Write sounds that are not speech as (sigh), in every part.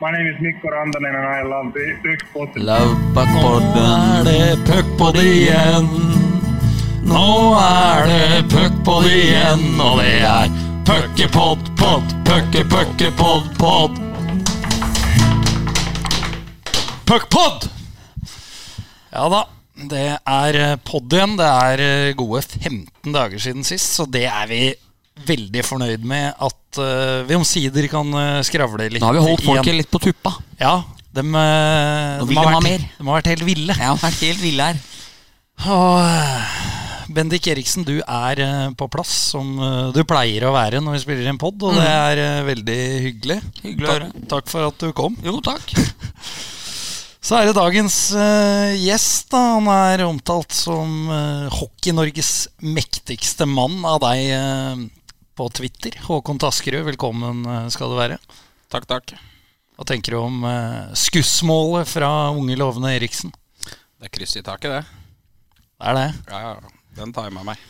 My name is Mikko Rantanen and I love the Puckpot. Love Puckpodden. er det puckpod igjen. Nå er det puckpod igjen, og det er puckepod, pod, pucke, pucke, pod, pod. Puckpod! Ja da, det er eh, pod igjen. Det er eh, gode 15 dager siden sist, så det er vi veldig fornøyd med at uh, vi omsider kan eh, skravle litt Nå har vi holdt folket litt på tuppa. Ja, de, eh, de, har ha vært, de har vært helt ville. Jeg har vært helt ville her. Og eh, Bendik Eriksen, du er eh, på plass som eh, du pleier å være når vi spiller en pod, og det er eh, veldig hyggelig. Mm. Hyggelig. Takk, takk for at du kom. Jo, takk. (laughs) Så er det dagens uh, gjest. da Han er omtalt som uh, Hockey-Norges mektigste mann av deg eh, på Twitter. Håkon Taskerud, velkommen eh, skal du være. Takk, takk. Hva tenker du om eh, skussmålet fra unge lovende Eriksen? Det er kryss i taket, det. Det er det. Ja, ja. Den tar jeg med meg.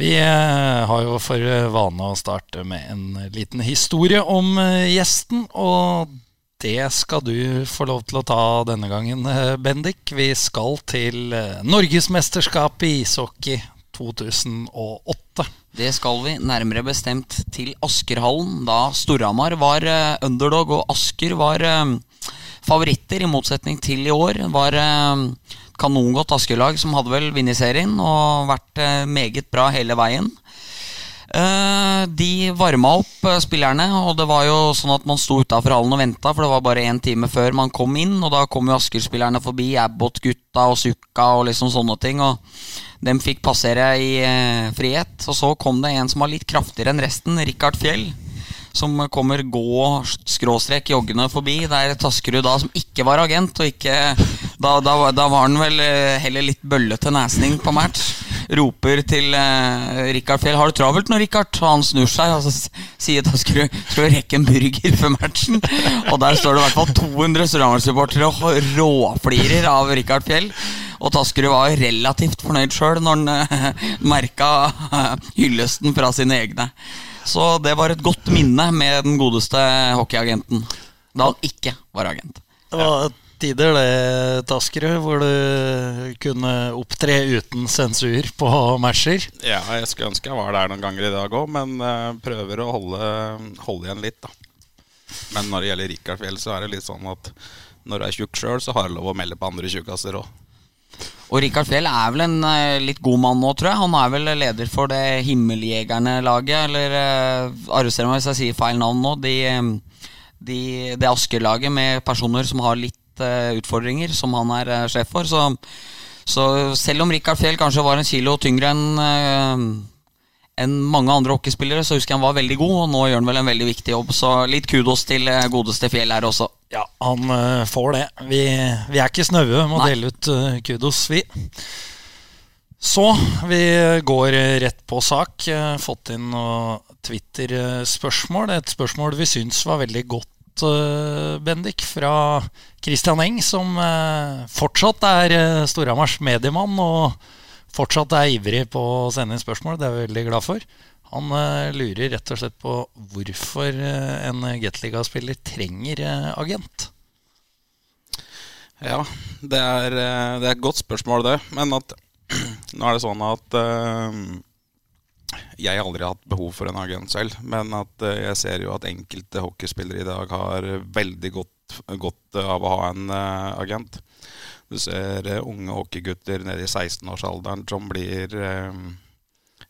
Vi eh, har jo for vane å starte med en liten historie om gjesten, og det skal du få lov til å ta denne gangen, Bendik. Vi skal til Norgesmesterskapet i ishockey 2008. Det skal vi nærmere bestemt til Askerhallen, da Storhamar var eh, underdog og Asker var eh, favoritter, i motsetning til i år. Var eh, kanongodt Askerlag som hadde vel vunnet serien og vært meget bra hele veien. Eh, de varma opp eh, spillerne, og det var jo sånn at man sto utafor hallen og venta, for det var bare én time før man kom inn, og da kom jo Asker-spillerne forbi, Abbott-gutta og Sukka og liksom sånne ting, og dem fikk passere i eh, frihet. Og så kom det en som var litt kraftigere enn resten, Rikard Fjell. Som kommer gå skråstrek joggende forbi. Der Taskerud da som ikke var agent, og ikke Da, da, da var han vel heller litt bøllete nesning på match. Roper til eh, Rikard Fjell 'Har du travelt nå, Rikard?' Og han snur seg, og så s- sier Taskerud 'Skal du rekke en burger før matchen?' Og der står det i hvert fall 200 Storhamar-supportere og råflirer av Rikard Fjell. Og Taskerud var relativt fornøyd sjøl når han uh, merka eh, hyllesten fra sine egne. Så det var et godt minne med den godeste hockeyagenten. Da han ikke var agent. Det var tider det, Taskerud, hvor du kunne opptre uten sensur på matcher. Ja, jeg skulle ønske jeg var der noen ganger i dag òg, men eh, prøver å holde, holde igjen litt, da. Men når det gjelder Rikard Fjell, så er det litt sånn at når du er tjukk sjøl, så har du lov å melde på andre tjukkaser òg. Og Rikard Fjell er vel en eh, litt god mann nå, tror jeg. Han er vel leder for det Himmeljegerne-laget, eller uh, arrester meg hvis jeg sier feil navn nå. De, eh, de, det Asker-laget med personer som har litt eh, utfordringer, som han er eh, sjef for. Så, så selv om Rikard Fjell kanskje var en kilo tyngre enn eh, enn mange andre hockeyspillere, så husker jeg han var veldig god, og nå gjør han vel en veldig viktig jobb. Så litt kudos til eh, godeste Fjell her også. Ja, han eh, får det. Vi, vi er ikke snaue med å dele ut eh, kudos, vi. Så vi går eh, rett på sak. Eh, Fått inn noen Twitter-spørsmål. Et spørsmål vi syns var veldig godt, eh, Bendik, fra Christian Eng, som eh, fortsatt er eh, Storhamars mediemann og fortsatt er ivrig på å sende inn spørsmål. Det er vi veldig glad for. Han lurer rett og slett på hvorfor en Gateliga-spiller trenger agent. Ja, det er, det er et godt spørsmål, det. Men at (clears throat) nå er det sånn at eh, jeg har aldri hatt behov for en agent selv. Men at eh, jeg ser jo at enkelte hockeyspillere i dag har veldig godt, godt av å ha en eh, agent. Du ser eh, unge hockeygutter nede i 16-årsalderen som blir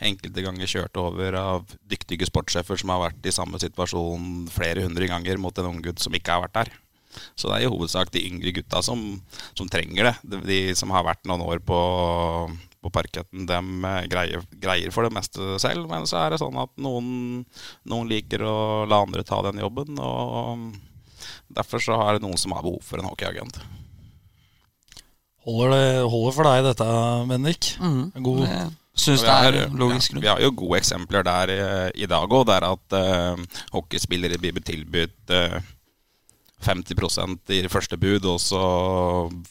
enkelte ganger kjørt over av dyktige sportssjefer som har vært i samme situasjon flere hundre ganger mot en ung gutt som ikke har vært der. Så det er i hovedsak de yngre gutta som, som trenger det. De, de som har vært noen år på, på parketten, dem eh, greier, greier for det meste selv. Men så er det sånn at noen, noen liker å la andre ta den jobben. Og derfor så er det noen som har behov for en hockeyagent. Holder det holder for deg dette, Bendik? Mm. God, det syns det er logisk. Ja, vi har jo gode eksempler der i, i dag òg, der at uh, hockeyspillere blir tilbudt uh, 50% i første bud, og så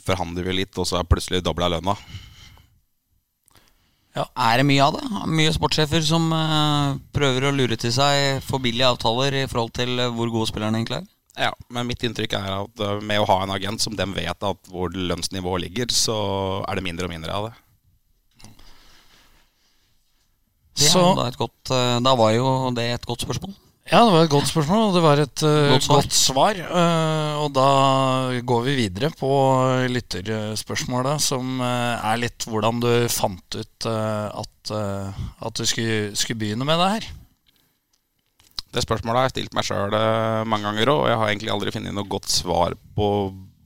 forhandler vi litt, og så er plutselig dobla lønna. Er det mye av det? Mye sportssjefer som uh, prøver å lure til seg for billige avtaler i forhold til eh, hvor gode spillerne egentlig er? Ja, men mitt inntrykk er at eh, med å ha en agent som dem vet at hvor lønnsnivået ligger, så er det mindre og mindre av det. Det er Så jo da, et godt, da var jo det et godt spørsmål. Ja, det var et godt spørsmål, og det var et uh, Godt svar. godt svar. Uh, og da går vi videre på lytterspørsmålet, som uh, er litt hvordan du fant ut at, at du skulle, skulle begynne med det her. Det spørsmålet har jeg stilt meg sjøl mange ganger òg, og jeg har egentlig aldri funnet noe godt svar på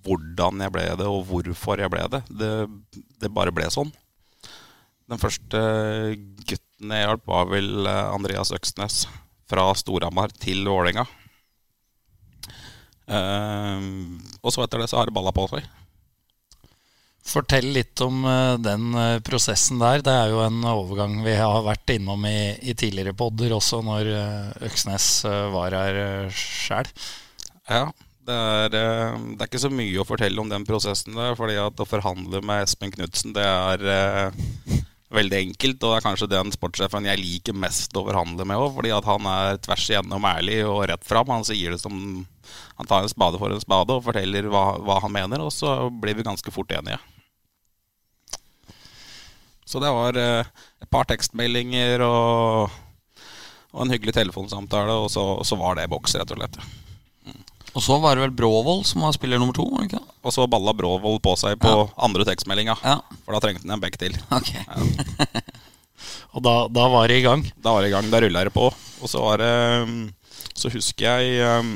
hvordan jeg ble det, og hvorfor jeg ble det. Det, det bare ble sånn. Den første gutten jeg hjalp, var vel Andreas Øksnes fra Storhamar til Vålerenga. Uh, og så etter det så har det balla på seg. Fortell litt om eh, den eh, prosessen der. Det er jo en overgang vi har vært innom i, i tidligere podder også, når eh, Øksnes var her sjæl. Ja, det er, det er ikke så mye å fortelle om den prosessen der, fordi at å forhandle med Espen Knutsen, det er veldig enkelt, og det er kanskje den sportssjefen jeg liker mest å forhandle med òg, fordi at han er tvers igjennom ærlig og rett fram. Han sier det som Han tar en spade for en spade og forteller hva, hva han mener, og så blir vi ganske fort enige. Så det var eh, et par tekstmeldinger og, og en hyggelig telefonsamtale, og så, så var det boks, rett og slett. Og så var det vel Bråvold som var spiller nummer to? ikke det? Og så balla Bråvold på seg på andre tekstmeldinga. Ja, For da trengte han en back til. ok. (laughs) Og da, da var det i gang. Da var det i gang. Da rulla det på. Og så var det um, Så husker jeg um,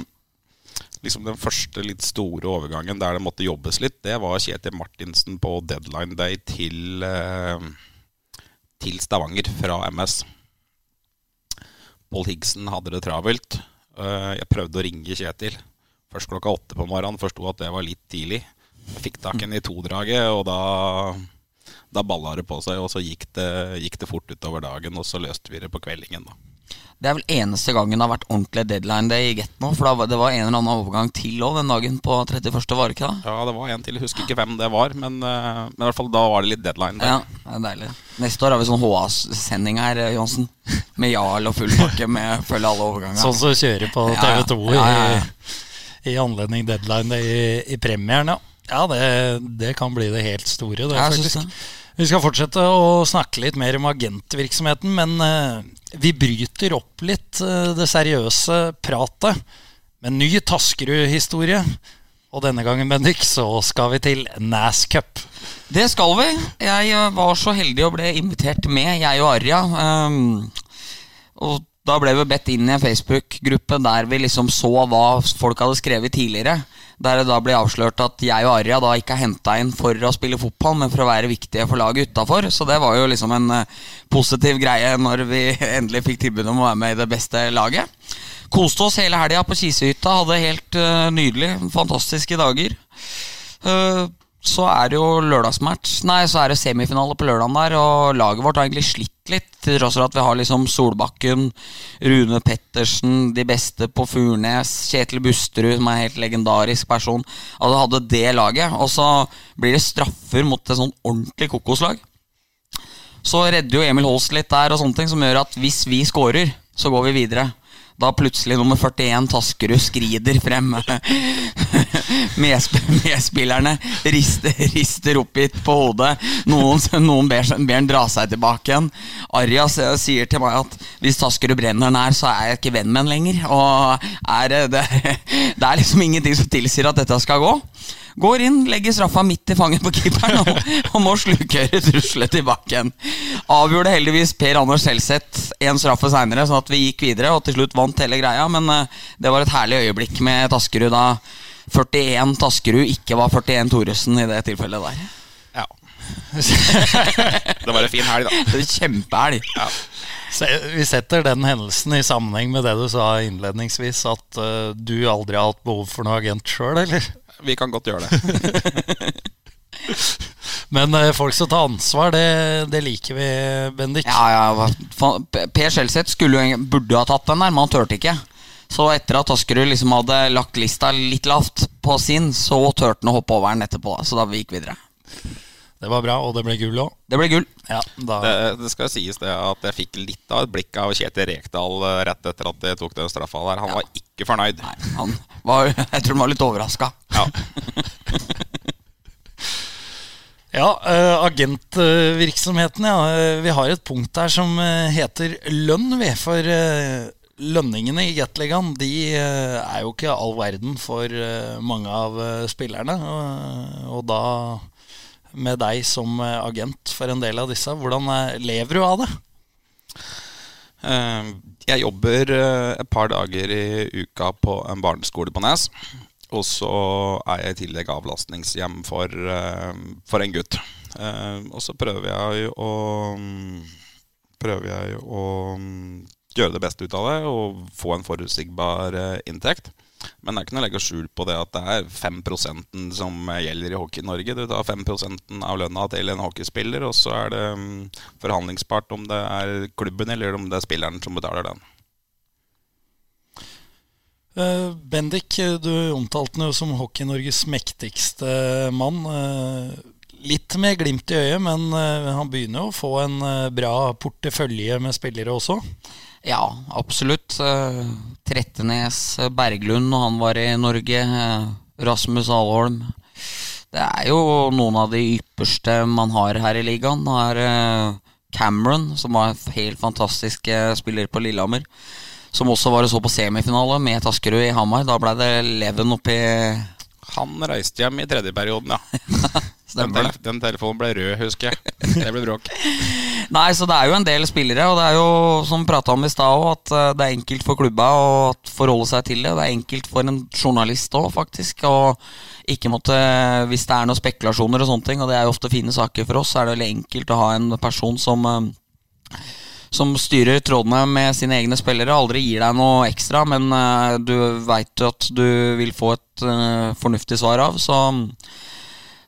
liksom den første litt store overgangen der det måtte jobbes litt. Det var Kjetil Martinsen på deadline day til, um, til Stavanger fra MS. Paul Higsen hadde det travelt. Uh, Jeg prøvde å ringe Kjetil. Først klokka åtte på morgenen. Forsto at det var litt tidlig. Jeg fikk tak i den i todraget, og da da balla det på seg, og så gikk det, gikk det fort utover dagen, og så løste vi det på kveldingen, da. Det er vel eneste gangen det har vært ordentlig deadline day i Get nå. For da det var en eller annen overgang til òg den dagen på 31. var det ikke da? Ja, det var en til, jeg husker ikke hvem det var, men, eh, men i hvert fall da var det litt deadline. Der. Ja, det er deilig. Neste år har vi sånn HA-sending her, Johnsen. Med Jarl og full pakke med følge alle overganger. Sånn som kjører på Ja, ja. TV2 Ja, ja, ja. I, anledning deadline i, i premieren, ja. Ja, det, det kan bli det helt store, det, jeg synes det. Vi skal fortsette å snakke litt mer om agentvirksomheten, men eh, vi bryter opp litt eh, det seriøse pratet med ny Taskerud-historie. Og denne gangen, Bendik, så skal vi til NAS Cup. Det skal vi. Jeg eh, var så heldig å bli invitert med, jeg og Arja. Um, og da ble vi bedt inn i en Facebook-gruppe der vi liksom så hva folk hadde skrevet tidligere. Der det da ble avslørt at jeg og Arja da ikke er henta inn for å spille fotball, men for å være viktige for laget utafor. Så det var jo liksom en eh, positiv greie når vi (laughs) endelig fikk tilbud om å være med i det beste laget. Koste oss hele helga på Kisehytta. Hadde helt uh, nydelig, fantastiske dager. Eh, så er det jo lørdagsmatch Nei, så er det semifinale på lørdagen der, og laget vårt har egentlig slitt litt. Til tross for at vi har liksom Solbakken, Rune Pettersen, de beste på Furnes, Kjetil Busterud, som er en helt legendarisk person. Altså hadde det laget, og så blir det straffer mot et sånn ordentlig kokoslag. Så redder jo Emil Holst litt der, og sånne ting som gjør at hvis vi scorer, så går vi videre. Da plutselig nummer 41 Taskerud skrider frem. (laughs) Medsp medspillerne rister, rister oppgitt på hodet. Noen, noen ber, ber han dra seg tilbake igjen. Arja sier til meg at hvis Taskerud brenner her, så er jeg ikke venn med han lenger. Og er, det, det er liksom ingenting som tilsier at dette skal gå. Går inn, legger straffa midt i fanget på keeperen og, og må slukøre truslet tilbake igjen. Avgjorde heldigvis Per Anders Selseth én straffe seinere, sånn at vi gikk videre og til slutt vant hele greia. Men eh, det var et herlig øyeblikk med Taskerud da 41 Taskerud ikke var 41 Thoresen i det tilfellet der. Ja. (laughs) det var en fin helg, da. Kjempehelg. Se, vi setter den hendelsen i sammenheng med det du sa innledningsvis, at uh, du aldri har hatt behov for noe agent sjøl, eller? Vi kan godt gjøre det. (laughs) Men eh, folk som tar ansvar, det, det liker vi, Bendik. Ja, ja, Per Skjelseth burde ha tatt den der, men han turte ikke. Så etter at Askerud liksom hadde lagt lista litt lavt på sin, så turte han å hoppe over den etterpå. Så da vi gikk videre. Det var bra, og det ble gull òg. Det ble gull. Ja, da, Det, det skal sies det at jeg fikk litt av et blikk av Kjetil Rekdal eh, rett etter at jeg tok den straffa der. Han var ikke fornøyd. Nei, han var, jeg tror han var litt overraska. Ja. (laughs) ja eh, agentvirksomheten, ja. Eh, Vi har et punkt der som heter lønn, vi. For lønningene i Gateligaen de er jo ikke all verden for mange av spillerne. Og da med deg som eh, agent for en del av disse, hvordan eh, lever du av det? Eh, Jeg jobber et par dager i uka på en barneskole på Nes. Og så er jeg i tillegg avlastningshjem for, for en gutt. Og så prøver jeg å Prøver jeg å gjøre det beste ut av det og få en forutsigbar inntekt. Men det er ikke noe å legge skjul på det at det er 5% som gjelder i Hockey Norge. Du tar 5% av lønna til en hockeyspiller, og så er det mm, forhandlingspart om det er klubben eller om det er spilleren som betaler den. Eh, Bendik, du omtalte ham jo som Hockey-Norges mektigste mann. Eh, Litt med glimt i øyet, men eh, han begynner jo å få en bra portefølje med spillere også. Ja, absolutt. Eh, Trettenes, eh, Berglund når han var i Norge, eh, Rasmus Alholm. Det er jo noen av de ypperste man har her i ligaen. Det er Cameron, som var en helt fantastisk spiller på Lillehammer. Som også var og så på semifinale med Taskerud i Hamar. Da ble det Leven oppi Han reiste hjem i tredje perioden, ja. (laughs) Den, tel den telefonen ble rød, husker jeg. (laughs) Det ble bråk. Nei, så det er jo en del spillere, og det er jo som prata om i stad òg, at eh, det er enkelt for klubba å forholde seg til det. Det er enkelt for en journalist òg, faktisk. Og ikke måtte Hvis det er noen spekulasjoner og sånne ting, og det er jo ofte fine saker for oss, så er det veldig enkelt å ha en person som eh, som styrer trådene med sine egne spillere. Aldri gir deg noe ekstra, men uh, du veit jo at du vil få et uh, fornuftig svar av. Så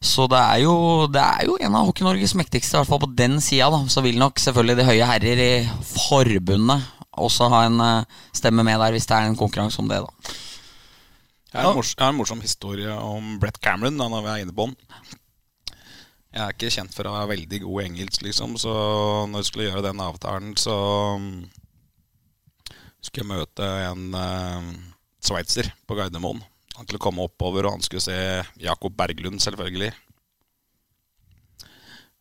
så det er, jo, det er jo en av Hockey-Norges mektigste, i hvert fall på den sida. Så vil nok selvfølgelig de høye herrer i forbundet også ha en eh, stemme med der, hvis det er en konkurranse om det. da Jeg har, en mors jeg har en morsom historie om Brett Cameron, da når vi er inne på den. Jeg er ikke kjent for å være veldig god i engelsk, liksom, så når jeg skulle gjøre den avtalen, så mm, skulle jeg møte en uh, sveitser på Gardermoen. Han skulle komme oppover, og han skulle se Jakob Berglund, selvfølgelig.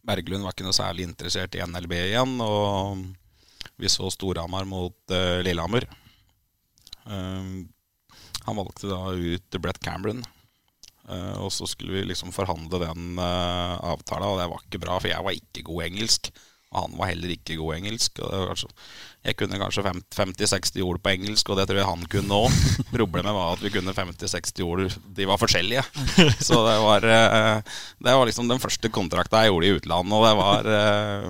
Berglund var ikke noe særlig interessert i NLB igjen, og vi så Storhamar mot uh, Lillehammer. Um, han valgte da ut Brett Cameron. uh, og så skulle vi liksom forhandle den uh, avtalen, og det var ikke bra, for jeg var ikke god engelsk. Og han var heller ikke god engelsk. Og det var så, jeg kunne kanskje 50-60 ord på engelsk, og det tror jeg han kunne òg. (laughs) Problemet var at vi kunne 50-60 ord, de var forskjellige. (laughs) Så det var, eh, det var liksom den første kontrakta jeg gjorde i utlandet, og det var eh,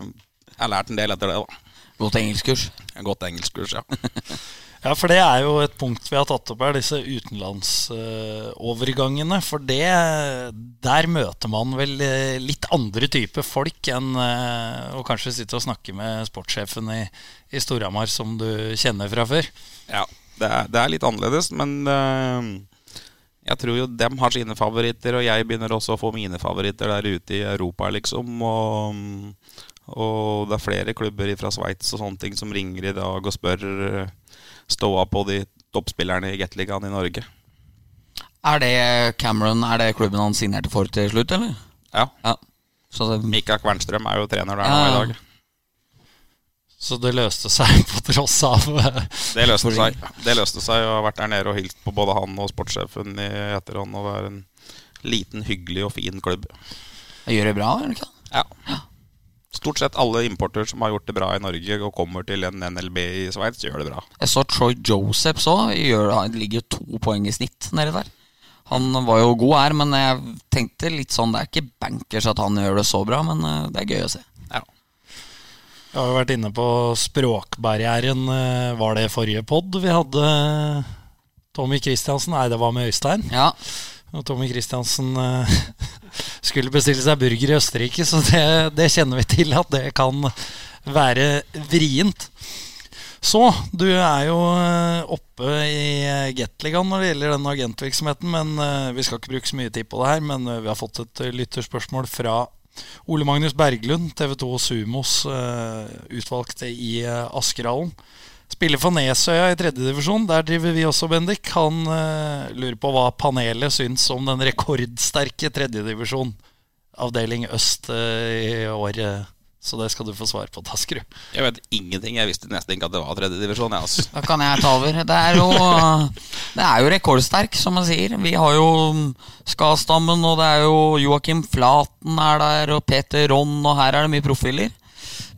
Jeg har lært en del etter det, da. Godt engelskkurs. Godt engelskkurs, ja. (laughs) Ja, for det er jo et punkt vi har tatt opp her, disse utenlandsovergangene. For det, der møter man vel eh, litt andre typer folk enn uh, å kanskje sitte og snakke med sportssjefen i, i Storhamar, som du kjenner fra før. Ja, det er, det er litt annerledes, men eh, jeg tror jo dem har sine favoritter, og jeg begynner også å få mine favoritter der ute i Europa, liksom. Og, og det er flere klubber fra Sveits og sånne ting som ringer i dag og spør ståa på de toppspillerne i Gateligaen i Norge. Er det Cameron, er det klubben han signerte for til slutt, eller? Ja. Ja. Så det, Mika Kvernstrøm er jo trener der Ja. nå i dag. Så det løste seg (laughs) på tross av eh, Det løste seg. Det løste seg, og har vært der nede og hilst på både han og sportssjefen i etterhånd. Og det er en liten, hyggelig og fin klubb. gjør det bra, gjør det ikke? Ja. Stort sett alle importer som har gjort det bra i Norge og kommer til en NLB i Sveits, gjør det bra. Jeg så Troy Josephs òg. Det ligger to poeng i snitt nedi der. Han var jo god her, men jeg tenkte litt sånn Det er ikke bankers at han gjør det så bra, men eh, det er gøy å se. Ja. Vi har jo vært inne på språkbarrieren. eh, Var det forrige pod vi hadde Tommy Christiansen? Nei, det var med Øystein. Ja, Og Tommy Christiansen eh, (laughs) skulle bestille seg burger i Østerrike, så det, det kjenner vi til at det kan være vrient. Så, du er jo eh, oppe i eh, Gateligaen når det gjelder den agentvirksomheten, men eh, vi skal ikke bruke så mye tid på det her. Men vi har fått et lytterspørsmål fra Ole Magnus Berglund, TV 2 Sumos utvalgte i Askerhallen. Spiller for Nesøya i tredjedivisjon. Der driver vi også, Bendik. Han uh, lurer på hva panelet syns om den rekordsterke tredjedivisjon, avdeling øst, uh, i år. eh. Så det skal du få svar på, Taskerud. Jeg vet ingenting. Jeg visste nesten ikke at det var tredjedivisjon. Altså. Da kan jeg ta over. Det er jo, det er jo rekordsterk, som man sier. Vi har jo Skastammen, og det er jo Joakim Flaten er der, og Peter Ronn, og her er det mye profiler.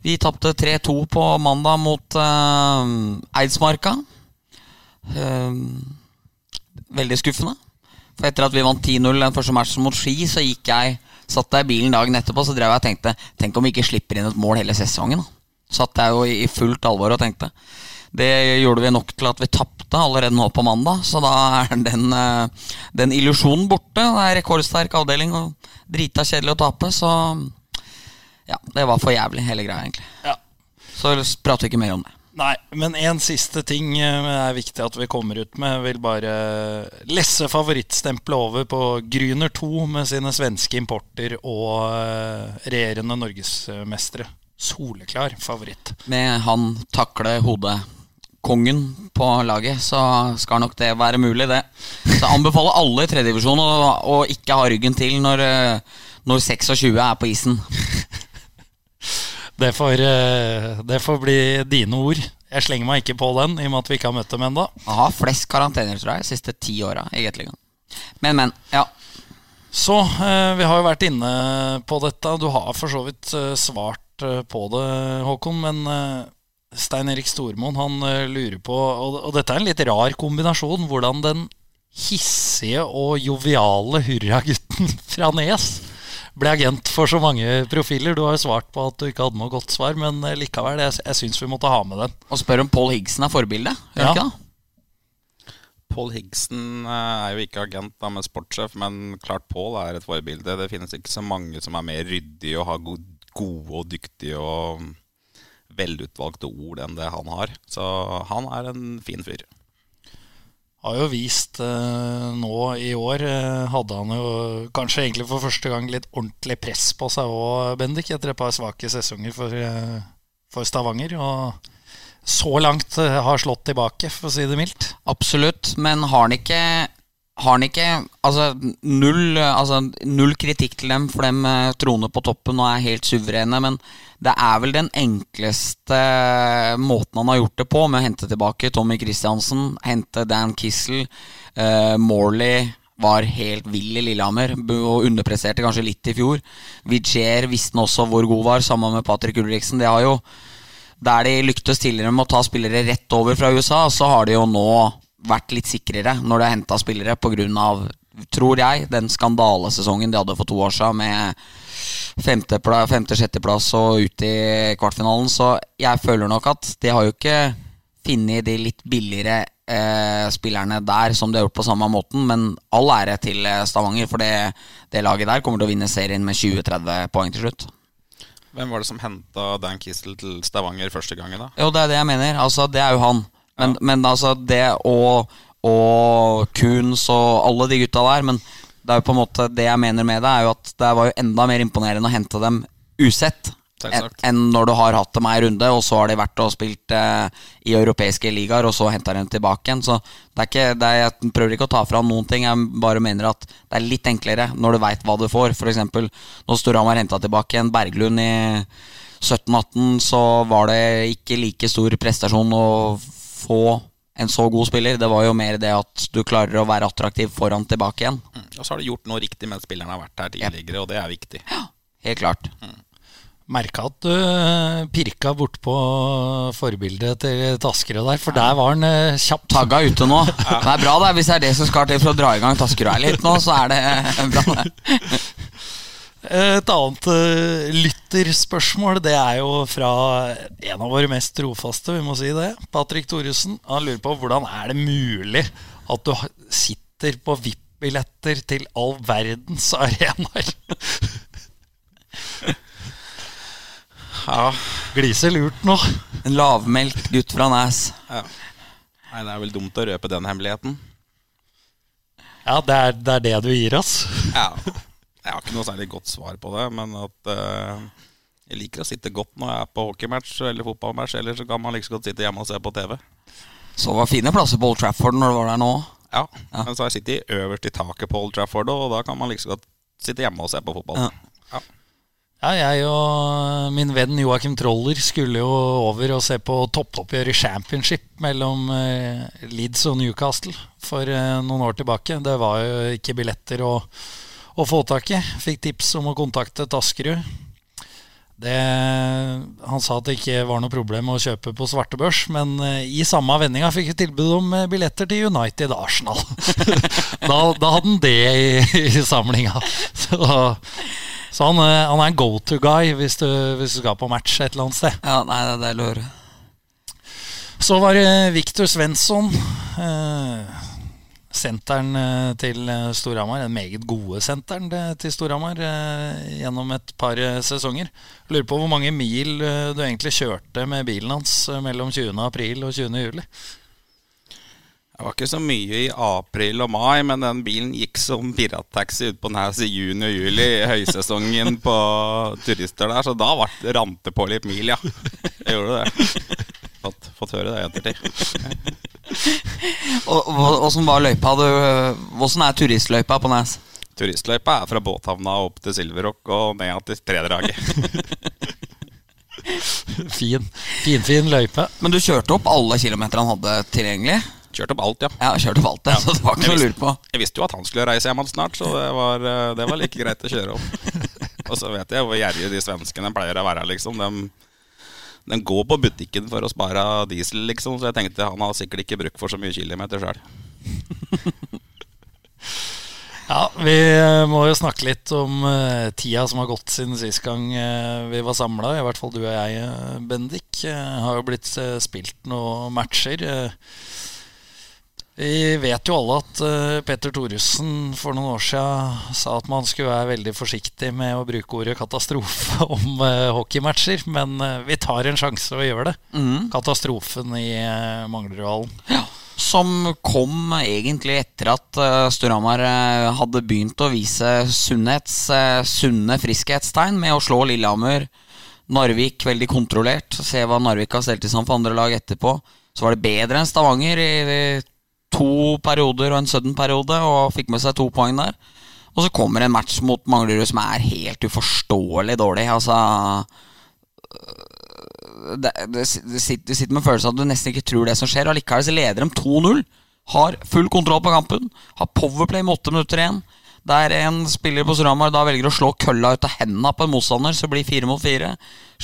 Vi tapte 3-2 på mandag mot uh, Eidsmarka. Uh, veldig skuffende. For etter at vi vant 10-0 den første matchen mot Ski, så gikk jeg Satt jeg i bilen dagen etterpå så drev jeg og tenkte Tenk om vi ikke slipper inn et mål hele sesongen. da Satt jeg jo i fullt alvor og tenkte. Det gjorde vi nok til at vi tapte allerede nå på mandag, så da er den, eh, den illusjonen borte. Det er rekordsterk avdeling og drita kjedelig å tape, så ja, det var for jævlig, hele greia, egentlig. Ja. Så prater vi ikke mer om det. Nei, men en siste ting eh, er viktig at vi kommer ut med. Jeg vil bare lesse favorittstempelet over på Gryner 2 med sine svenske importer og eh, regjerende norgesmestere. Soleklar favoritt. Med han takle hodekongen på laget, så skal nok det være mulig, det. Så jeg anbefaler alle i tredjedivisjon å, å ikke ha ryggen til når, eh, når 26 er på isen. Det får, eh, det får bli dine ord. Jeg slenger meg ikke på den, i og med at vi ikke har møtt dem ennå. Han har flest karantener, tror jeg, de siste ti åra i Gateligaen. Men, men. Ja. Så eh, vi har jo vært inne på dette. Du har for så vidt eh, svart på det, Håkon. Men Stein Erik Stormoen han lurer på og dette er en litt rar kombinasjon. Hvordan den hissige og joviale hurragutten (laughs) fra Nes ble agent for så mange profiler. Du har jo svart på at du ikke hadde noe godt svar, men eh, likevel, jeg, jeg syns vi måtte ha med den. Og spør om Paul Higgson er forbildet. Gjør Ja. ikke da? Paul Higgson eh, er jo ikke agent da med sportssjef, men klart Paul er et forbilde. Det finnes ikke så mange som er mer ryddige og har go- gode og dyktige og velutvalgte ord enn det han har. Så han er en fin fyr. Har jo vist eh, nå i år eh, Hadde han jo kanskje egentlig for første gang litt ordentlig press på seg òg, Bendik, etter et par svake sesonger for, eh, for Stavanger. Og så langt har slått tilbake, for å si det mildt. Absolutt, men har han ikke har han ikke altså null, altså null kritikk til dem, for dem eh, troner på toppen og er helt suverene. Men det er vel den enkleste måten han har gjort det på, med å hente tilbake Tommy Christiansen, hente Dan Kissel. Uh, Morley var helt vill i Lillehammer og underpresterte kanskje litt i fjor. Vigier visste også hvor god var, sammen med Patrick Ulriksen. Det har jo der de lyktes tidligere med å ta spillere rett over fra USA, så har de jo nå vært litt sikrere når de har henta spillere pga., tror jeg, den skandalesesongen de hadde for to år siden med femte-sjetteplass og ut i kvartfinalen. Så jeg føler nok at de har jo ikke funnet de litt billigere eh, spillerne der som de har gjort på samme måten, men all ære til eh, Stavanger, for det, det laget der kommer til å vinne serien med 20-30 poeng til slutt. Hvem var det som henta Dan Kissel til Stavanger første gangen, da? Jo, det er det jeg mener. Altså, det er jo han. Men, men altså, det og, og Kuhns og alle de gutta der Men det er jo på en måte det jeg mener med det, er jo at det var jo enda mer imponerende å hente dem usett. Enn når du har hatt dem ei runde, og så har de vært og spilt eh, i europeiske ligaer, og så henter de dem tilbake igjen. Så det er ikke, det er, jeg prøver ikke å ta fra noen ting, jeg bare mener at det er litt enklere når du veit hva du får. Eksempel når Storhamar henta tilbake en Berglund i 17-18, så var det ikke like stor prestasjon å få en så god spiller. Det var jo mer det at du klarer å være attraktiv foran tilbake igjen. Mm. Og så har du gjort noe riktig mens spilleren har vært her tidligere, og det er viktig. Helt klart. Merka at du eh, pirka bortpå forbildet til Taskerud der, for der var han eh, kjapp. Tagga ute nå. (laughs) Det er bra det, hvis det er det som skal til for å dra i gang Taskerøy litt nå, så er det bra. det. (laughs) Et annet eh, lytterspørsmål, det er jo fra en av våre mest trofaste, vi må si det. Patrick Thoresen. Han lurer på hvordan er det mulig at du sitter på VIP-billetter til all verdens arenaer? (laughs) Ja, Gliser lurt nå. En lavmælt gutt fra Næs. Nei, det er vel dumt å røpe den hemmeligheten. Ja, det er, det er det du gir oss. Ja. (laughs) Jeg har ikke noe særlig godt svar på det, men at uh, jeg liker å sitte godt når jeg er på hockeymatch eller fotballmatch, eller så kan man like så godt sitte hjemme og se på TV. Så det var fine plasser på Old Trafford når du var der nå. Ja, Men så har jeg sittet øverst i taket på Old Trafford, og da kan man like så godt sitte hjemme og se på fotball. Ja. Ja, jeg og min venn Joakim Troller skulle jo over og se på toppoppgjøret i championship mellom eh, Leeds og Newcastle for eh, noen år tilbake. Det var jo ikke billetter å, å få tak i. Fikk tips om å kontakte Taskerud. Det, han sa at det ikke var noe problem å kjøpe på svartebørs, men eh, i samme vendinga fikk vi tilbud om eh, billetter til United Arsenal. (laughs) da, da hadde han det i, i samlinga. (laughs) Så, så han, eh, han er en go to guy hvis du, hvis du skal på match et eller annet sted. Ja, nei, det er deilig å høre. Så var det Viktor Svensson. Eh, senteren eh, til eh, Storhamar. Den meget gode senteren til Storhamar eh, gjennom et par sesonger. Lurer på hvor mange mil du egentlig kjørte med bilen hans mellom 20. april og 20. juli. Det var ikke så mye i april og mai, men den bilen gikk som pirattaxi ut på Næs i juni og juli, i høysesongen (laughs) på turister der, så da rant det på litt mil, ja. Jeg gjorde det. Fått, fått høre det i ettertid. (laughs) Åssen var løypa? Åssen er turistløypa på Nes? Turistløypa er fra båthavna opp til Silverrock og ned til Tredraget. (laughs) Fin, fin, fin løype. Men du kjørte opp alle kilometerne han hadde tilgjengelig? Kjørte opp alt, ja. Ja, kjørte opp alt ja. så det var ikke noe å lure på. Jeg visste jo at han skulle reise hjem snart, så det var, eh, det var like greit å kjøre opp. (laughs) Og så vet jeg hvor gjerrige de svenskene pleier å være, liksom. De, de går på butikken for å spare diesel, liksom, så jeg tenkte han har sikkert ikke bruk for så mye kilometer sjøl. (laughs) Ja, Vi eh, må jo snakke litt om uh, tida som har gått siden sist gang uh, vi var samla. I hvert fall du og jeg, Bendik. Uh, har jo blitt spilt noen matcher. Eh, vi vet jo alle at uh, Petter Thoresen for noen år siden sa at man skulle være veldig forsiktig med å bruke ordet katastrofe (laughs) om uh, hockeymatcher, men uh, vi tar en sjanse og gjør det. Mm. Katastrofen i eh, Manglerudhallen. Ja, som kom egentlig etter at Storhamar eh, hadde begynt å vise sunnhets, eh, sunne friskhetstegn med å slå Lillehammer. Narvik veldig kontrollert. Se hva Narvik har stelt i stand for andre lag etterpå. Så var det bedre enn Stavanger i to perioder og en sudden periode, og fikk med seg to poeng der. Og så kommer en match mot Manglerud som er helt uforståelig dårlig. Altså det, sitter, det sitter med følelsen at du nesten ikke tror det som skjer. Og Allikevel så leder de 2-0. Har full kontroll på kampen. Har powerplay med åtte minutter igjen. Der en spiller på Storhamar da velger å slå kølla ut av hendene på en motstander, så blir fire mot fire.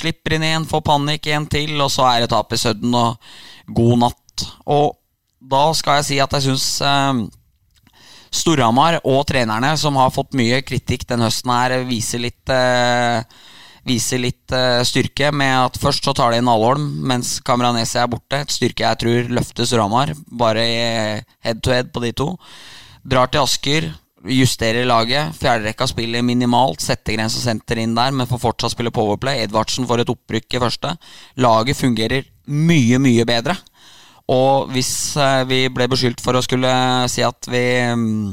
Slipper inn igjen, får panikk, én til, og så er det tap i sudden og god natt. Og da skal jeg si at jeg syns eh, Storhamar og trenerne, som har fått mye kritikk den høsten her, viser litt eh, Viser litt eh, styrke med at først så tar de inn Alholm mens Kamranesi er borte. Et styrke jeg tror løfter Storhamar, bare i head to head på de to. Drar til Asker, justerer laget. Fjerderekka spiller minimalt. Settegrense senter inn der, men får fortsatt spille powerplay. Edvardsen får et opprykk i første. Laget fungerer mye, mye bedre. Og hvis eh, vi ble beskyldt for å skulle si at vi mm,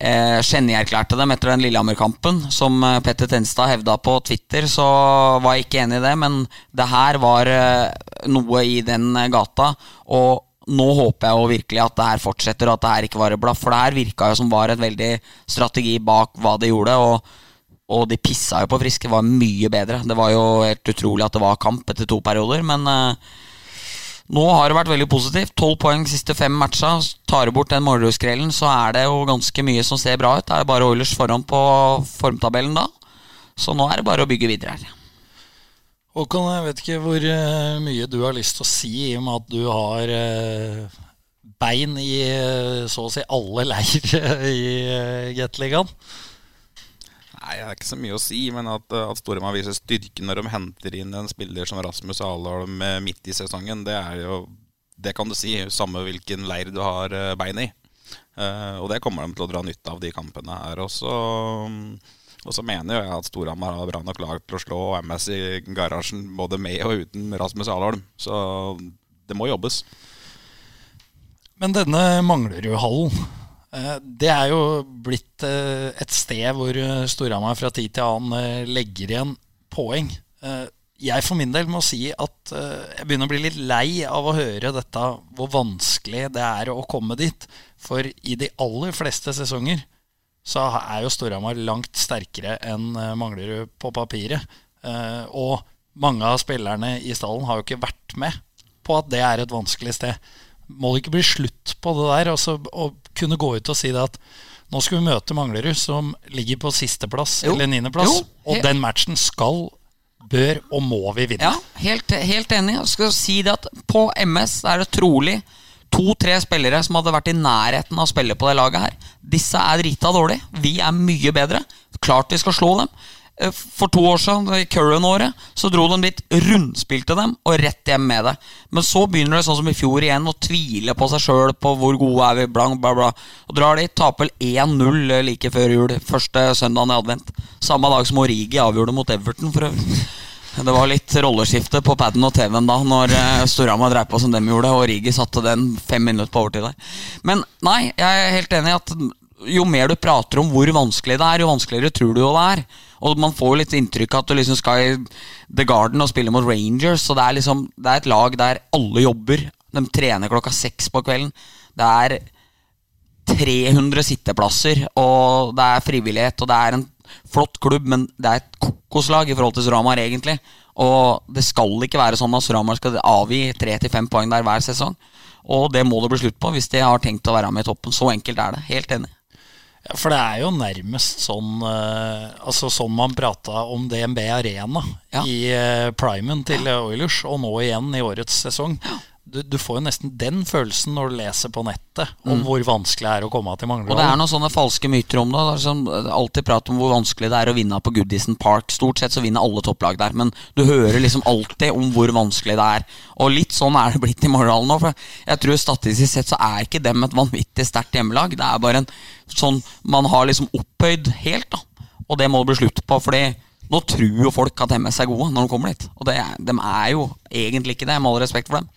eh, dem etter den Lillehammer-kampen, som eh, Petter Tenstad hevda på Twitter, så var jeg ikke enig i det. Men det her var eh, noe i den eh, gata. Og nå håper jeg jo virkelig at det her fortsetter, og at det her ikke var et blaff. For det her virka jo som var et veldig strategi bak hva de gjorde. og og de pissa jo på Friske. Det var mye bedre. Det var jo helt utrolig at det var kamp etter to perioder, men eh, nå har det vært veldig positivt. Tolv poeng siste fem matcha. Tar du bort den Målerud-skrellen, så er det jo ganske mye som ser bra ut. Det er bare Oilers foran på formtabellen da. Så nå er det bare å bygge videre her. Håkon, jeg vet ikke hvor eh, mye du har lyst til å si, i og med at du har eh, bein i eh, så å si alle leirer (laughs) i Gateligaen. Nei, det er ikke så mye å si, men at, eh, at Storhamar viser styrke når de henter inn en spiller som Rasmus Alholm midt i sesongen, det er jo Det kan du si, samme hvilken leir du har eh, bein i. Eh, og det kommer de til å dra nytte av de kampene her. Og så, og så mener jeg at Storhamar har bra nok lag til å slå MS i garasjen både med og uten Rasmus Alholm. Så det må jobbes. Men denne mangler jo Eh, Det er jo blitt eh, et sted hvor eh, Storhamar fra tid til annen eh, legger igjen poeng. Eh, Jeg for min del må si at eh, jeg begynner å bli litt lei av å høre dette, hvor vanskelig det er å komme dit. For i de aller fleste sesonger så er jo Storhamar langt sterkere enn eh, Manglerud på papiret. Eh, Og mange av spillerne i stallen har jo ikke vært med på at det er et vanskelig sted. Må det ikke bli slutt på det der? Altså, å kunne gå ut og si det at nå skal vi møte Manglerud, som ligger på sisteplass eller niendeplass. Og den matchen skal, bør og må vi vinne. Ja, helt, helt enig. Jeg skal si det at På MS er det trolig to-tre spillere som hadde vært i nærheten av å spille på det laget her. Disse er drita dårlige. Vi er mye bedre. Klart vi skal slå dem. Eh, For to år siden, i Curran-året, så dro de dit, rundspilte dem og rett hjem med det. Men så begynner det sånn som i fjor igjen å tvile på seg sjøl på hvor gode er vi, blank, bla, bla. Og drar dit, taper vel 1-0 like før jul, første søndagen i advent. Samme dag som Origi avgjorde mot Everton, for øvrig. (laughs) Det var litt rolleskifte på paden og TV-en da Når uh, Storhamar dreiv på som dem gjorde, og Rigi satte den fem minutter på overtid der. Men nei, jeg er helt enig i at jo mer du prater om hvor vanskelig det er, jo vanskeligere tror du jo det er. Og man får jo litt inntrykk av at du liksom skal i The Garden og spille mot Rangers. Så det er liksom Det er et lag der alle jobber. De trener klokka seks på kvelden. Det er 300 sitteplasser, og det er frivillighet, og det er en flott klubb, men det er et kokoslag i forhold til Sramar, egentlig. Og det skal ikke være sånn at Sramar skal avgi 3-5 poeng der hver sesong. Og det må det bli slutt på hvis de har tenkt å være med i toppen. Så enkelt er det. Helt enig. Ja, for det er jo nærmest sånn eh, Altså sånn man prata om DNB Arena Ja. i eh, primen til Oilers, og nå igjen i årets sesong. Du, du får jo nesten den følelsen når du leser på nettet om hvor vanskelig det er å komme til Manglerud. Og det er noen sånne falske myter om det. er sånn, alltid prat om hvor vanskelig det er å vinne på Goodison Park. Stort sett så vinner alle topplag der, men du hører liksom alltid om hvor vanskelig det er. Og litt sånn er det blitt i Morrdal nå. For jeg tror statistisk sett så er ikke dem et vanvittig sterkt hjemmelag. Det er bare en sånn man har liksom opphøyd helt, da. Og det må det bli slutt på, fordi nå tror jo folk at MS er gode når de kommer dit. Og det, de er jo egentlig ikke det, med all respekt for dem.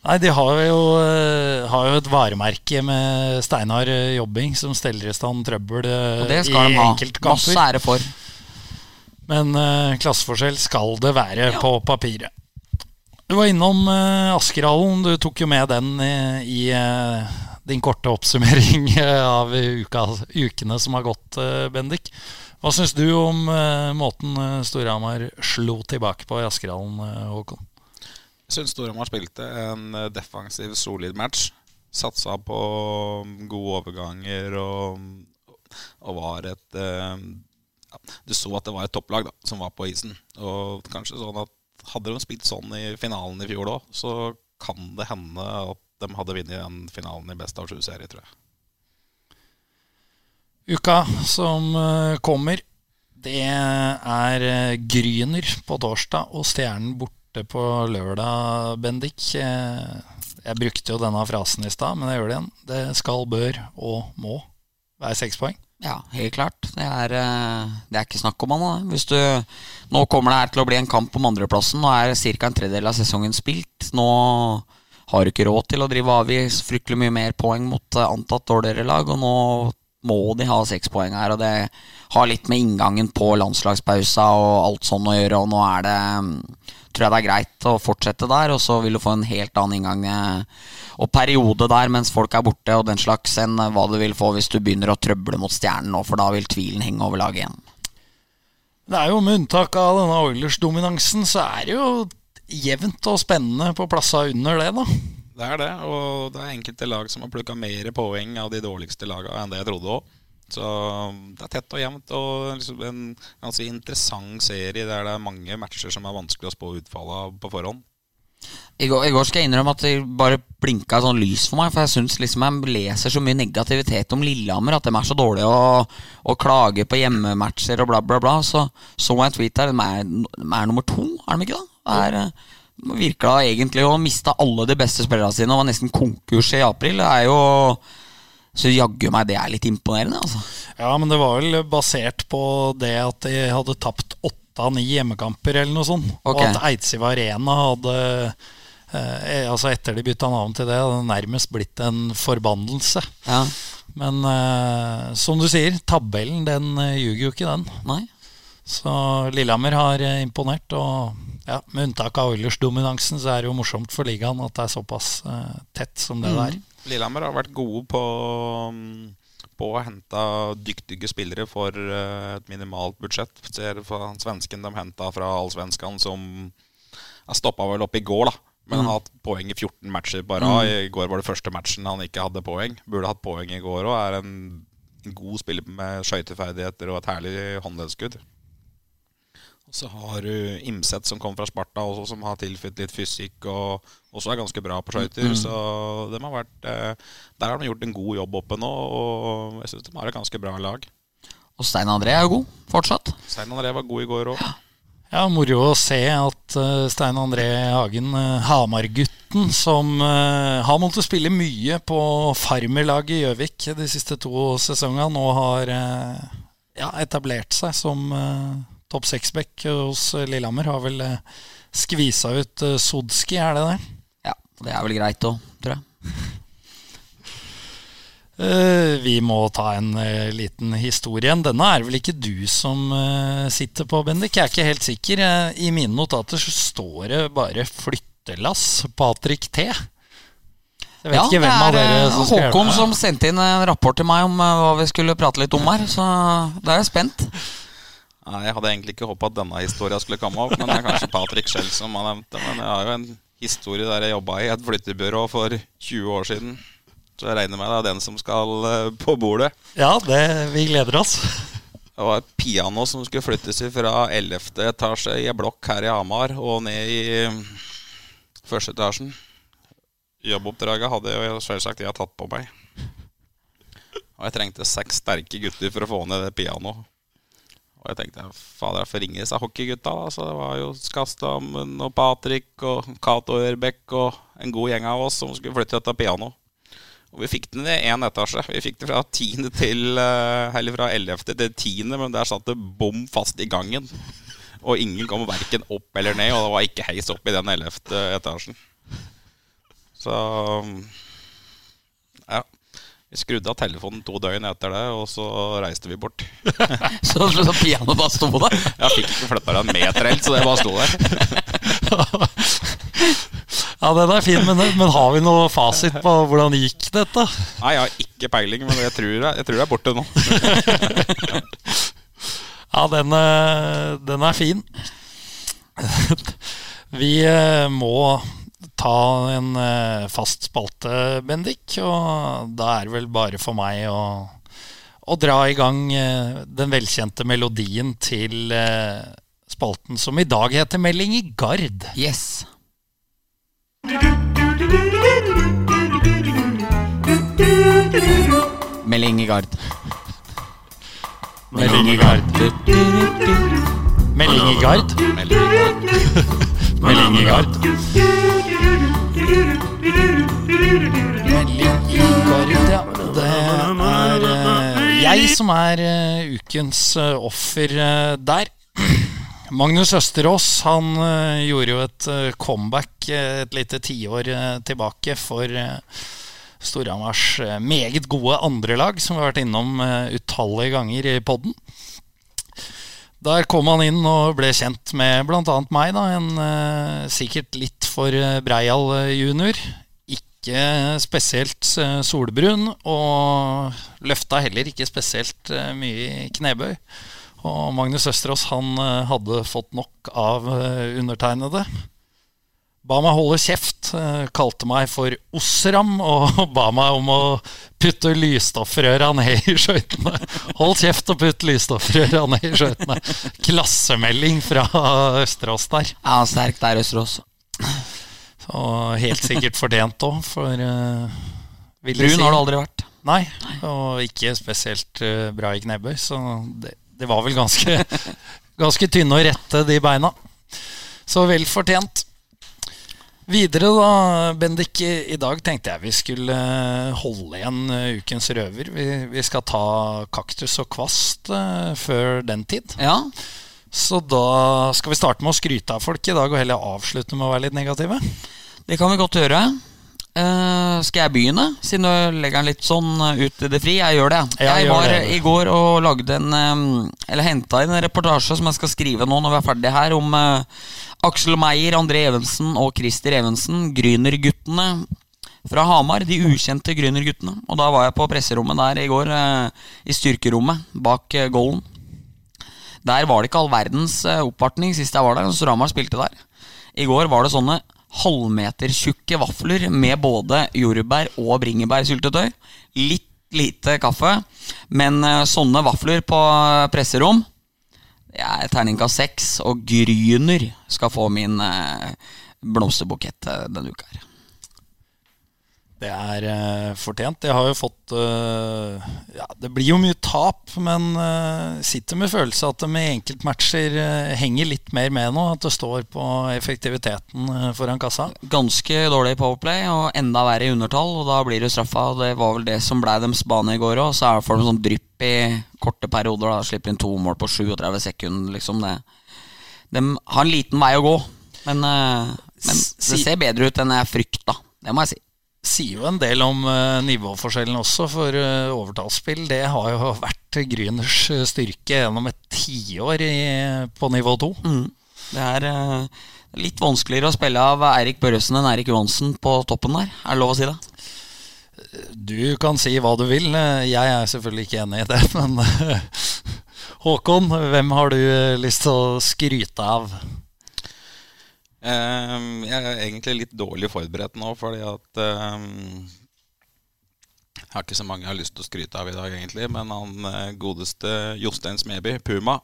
Nei, de har jo, eh, har jo et varemerke med steinar eh, jobbing som steller i stand trøbbel eh, Og det i skal de ha. Masse ære for. Men uh, klasseforskjell skal det være på papiret. Du var innom uh, Askerhallen. Du tok jo med den eh, i uh, din korte oppsummering (laughs) av uka, ukene som har gått, uh, Bendik. Hva syns du om måten uh, Storhamar slo tilbake på i Askerhallen, Håkon? Syns Storhamar spilte en eh, defensiv, solid match. Satsa på mm, gode overganger og, og var et eh, ja, Du så at det var et topplag da, som var på isen. Og kanskje sånn at hadde de spilt sånn i finalen i fjor òg, så kan det hende at de hadde vunnet den finalen i best av sju-serie, tror jeg. Uka som eh, kommer, det er Gryner på torsdag og Stjernen borte på lørdag, Bendik. Eh, Jeg brukte jo denne frasen i stad, men jeg gjør det igjen. Det skal, bør og må være seks poeng. Ja, helt klart. Det er, eh, det er ikke snakk om annet. Hvis du, nå kommer det her til å bli en kamp om andreplassen. Nå er ca. en tredjedel av sesongen spilt. Nå har du ikke råd til å drive av i fryktelig mye mer poeng mot eh, antatt dårligere lag, og nå må de ha seks poeng her. Og det har litt med inngangen på landslagspausa og alt sånn å gjøre, og nå er det mm, tror jeg det er greit å fortsette der, og så vil du få en helt annen inngang eh, og periode der mens folk er borte, og den slags enn eh, hva du vil få hvis du begynner å trøble mot stjernen nå, for da vil tvilen henge over laget igjen. Det er jo Med unntak av denne Oilers-dominansen, så er det jo jevnt og spennende på plassene under det, da. Det er det, og det er enkelte lag som har plukka mer poeng av de dårligste lagene enn det jeg trodde òg. Så det er tett og jevnt og liksom en ganske interessant serie der det er mange matcher som er vanskelig å spå utfallet av på forhånd. I går, I går skal jeg innrømme at det bare blinka sånn lys for meg. For jeg syns liksom jeg leser så mye negativitet om Lillehammer. At de er så dårlige og, og klager på hjemmematcher og bla, bla, bla. Så så jeg en tweet her. De er, de er nummer to, er de ikke da? Eh, virka egentlig å miste alle de beste spillerne sine og var nesten konkurs i april. Det er jo Så jaggu meg det er litt imponerende, altså. Ja, men det var vel basert på det at de hadde tapt åtte av ni hjemmekamper eller noe sånt. Okay. Og at Eidsiv Arena hadde eh, altså etter de bytta navn til det, hadde det nærmest blitt en forbannelse. Ja. Men eh, som du sier, tabellen den eh, ljuger jo ikke, den. Nei. Så Lillehammer har eh, imponert. Og ja, med unntak av Oilers-dominansen, så er det jo morsomt for ligaen at det er såpass eh, tett som det der. Lillehammer har vært gode på, mm, på å hente dyktige spillere for eh, et minimalt budsjett. Ser han svensken de henta fra Allsvenskan, som stoppa vel opp i går, da. Men han har hatt poeng i 14 matcher bare. Mm. I går var det første matchen han ikke hadde poeng. Burde hatt poeng i går òg. Er en, en god spiller med skøyteferdigheter og et herlig håndleddskudd. Og så har du Imset, som kom fra Sparta, også, som har tilfylt litt fysikk og også er ganske bra på skøyter. Så de har vært, eh, der har de gjort en god jobb oppe nå, og jeg syns de har et ganske bra lag. Og Stein André er jo god fortsatt. Stein André var god i går òg. Ja, moro å se at eh, Stein André Hagen, uh, Hamar-gutten, som eh, har måttet spille mye på farmerlaget i Gjøvik de siste to sesongene, nå har eh, ja, etablert seg som uh, topp seks-back hos Lillehammer. Har vel uh, skvisa ut uh, Sodski, er det det? Ja, Det er vel greit òg, tror jeg. (laughs) Eh, vi må ta en eh, liten historie. Denne er vel ikke du som eh, sitter på, Bendik? Jeg er ikke helt sikker. Eh, I mine notater så står det bare 'flyttelass Patrick T'. Jeg vet ja, ikke hvem av dere er som eh, skal Håkon som sendte inn en rapport til meg om eh, hva vi skulle prate litt om her. Så da er jeg spent. Nei, Jeg hadde egentlig ikke håpa at denne historien skulle komme opp, men det er kanskje Patrick selv som har nevnt det. Men jeg har jo en historie der jeg jobba i et flyttebyrå for 20 år siden. Så jeg regner med det er den som skal eh, på bordet. Ja, det, vi gleder oss. Det var et piano som skulle flyttes fra 11. etasje i en blokk her i Hamar og ned i første etasjen. Jobboppdraget hadde jo selvsagt jeg tatt på meg. Og jeg trengte seks sterke gutter for å få ned det pianoet. Og jeg tenkte fader, jeg får ringe disse hockeygutta. da. Så det var jo Skastammen og Patrick og Cato Ørbekk og en god gjeng av oss som skulle flytte til dette pianoet. Og vi fikk den i én etasje. Vi fikk det fra tiende til eh, Eller fra ellevte til tiende, men der satt det bom fast i gangen. Og ingen kom verken opp eller ned, og det var ikke heis opp i den ellevte etasjen. Så. Vi skrudde av telefonen to døgn etter det, og så reiste vi bort. (laughs) Så, så, så pianoet bare sto der. Jeg fikk ikke flytta det en meter helt, så det bare sto der. (laughs) Ja, den er fin, men, men har vi noe fasit på hvordan gikk dette? Nei, jeg har ikke peiling, men jeg tror, jeg, jeg tror det er borte nå. (laughs) Ja, den, eh, den er fin. Vi eh, må ta en eh, fast spalte, Bendik. Og da er det vel bare for meg å, å dra i gang eh, den velkjente melodien til eh, spalten som i dag heter Melding i gard. Yes. Melding i gard. Melding i gard. Melding i gard. Melding i gard. (laughs) Melding i gard, ja. Det er jeg som er eh, ukens eh, offer eh, der. (clears throat) Magnus Østerås han gjorde jo et comeback et lite tiår tilbake for Storhamars meget gode andrelag, som vi har vært innom utallige ganger i podden. Der kom han inn og ble kjent med bl.a. meg, da, en eh, sikkert litt for eh, breial eh, junior. Ikke spesielt solbrun, og løfta heller ikke spesielt mye i knebøy. Og Magnus Østerås han hadde fått nok av undertegnede. Ba meg holde kjeft, eh, kalte meg for Osram og (laughs) ba meg om å putte lysstoffrøra ned i skøytene. Hold kjeft og putt lysstoffrøra ned i skøytene. Klassemelding fra Østerås der. Ja, sterk der, Østerås. Og helt sikkert fortjent òg, for uh, Brun si- har du aldri vært. Nei, og ikke spesielt uh, bra i knebøy, så det, det var vel ganske, (laughs) ganske tynne og rette, de beina. Så vel fortjent. Videre da, Bendik, i dag tenkte jeg vi skulle eh, holde igjen eh, ukens røver. Vi, vi skal ta kaktus og kvast uh, før den tid. Ja, Så da skal vi starte med å skryte av folk i dag, og heller avslutte med å være litt negative. Det kan vi godt gjøre. Eh, skal jeg begynne, siden du legger den litt sånn eh, ut i det fri? Jeg gjør det. Jeg, jeg var det. i går og lagde en um, Eller henta inn en reportasje som jeg skal skrive nå når vi er ferdige her, om uh, Aksel Meyer, André Evensen og Christer Evensen, Grünerguttene fra Hamar. De ukjente Grünerguttene. Og da var jeg på presserommet der i går, uh, i styrkerommet bak uh, goalen. Der var det ikke all verdens oppvartning sist jeg var der. Så Ramar spilte der. I går var det sånne halvmetertjukke vafler med både jordbær og bringebærsyltetøy. Litt lite kaffe, men eh, sånne vafler på eh, presserom Det er terningkast seks, og Gryner skal få min eh, blomsterbukett denne uka her. Det er uh, fortjent. Jeg har jo fått uh, Ja, det blir jo mye tap, men uh, sitter med følelse at det med enkeltmatcher henger litt mer med nå. At det står på effektiviteten foran kassa. Ganske dårlig powerplay og enda verre i undertall, og da blir du straffa. Det var vel det som ble deres bane i går òg. Så er det for dem sånn drypp i korte perioder. da Slipper inn to mål på 37 sekunder. Liksom det. De har en liten vei å gå, men, men det ser bedre ut enn jeg frykta. Det må jeg si. Sier jo en del om uh, nivåforskjellen også, for uh, overtallsspill det har jo (laughs) vært Grüners eh, styrke gjennom et tiår på nivå to. Mm. Det er uh, litt vanskeligere å spille av Eirik Børresen enn Eirik Johansen på toppen der. Er det lov å si det? Du kan si hva du vil. eh, Jeg er selvfølgelig ikke enig i det, (laughs) men eh, Håkon, hvem har du eh, lyst til å skryte av? Ehm, jeg er egentlig litt dårlig forberedt nå, fordi at ehm, Jeg har ikke så mange jeg har lyst til å skryte av i dag, egentlig. Men han eh, godeste Jostein Smeby, Puma,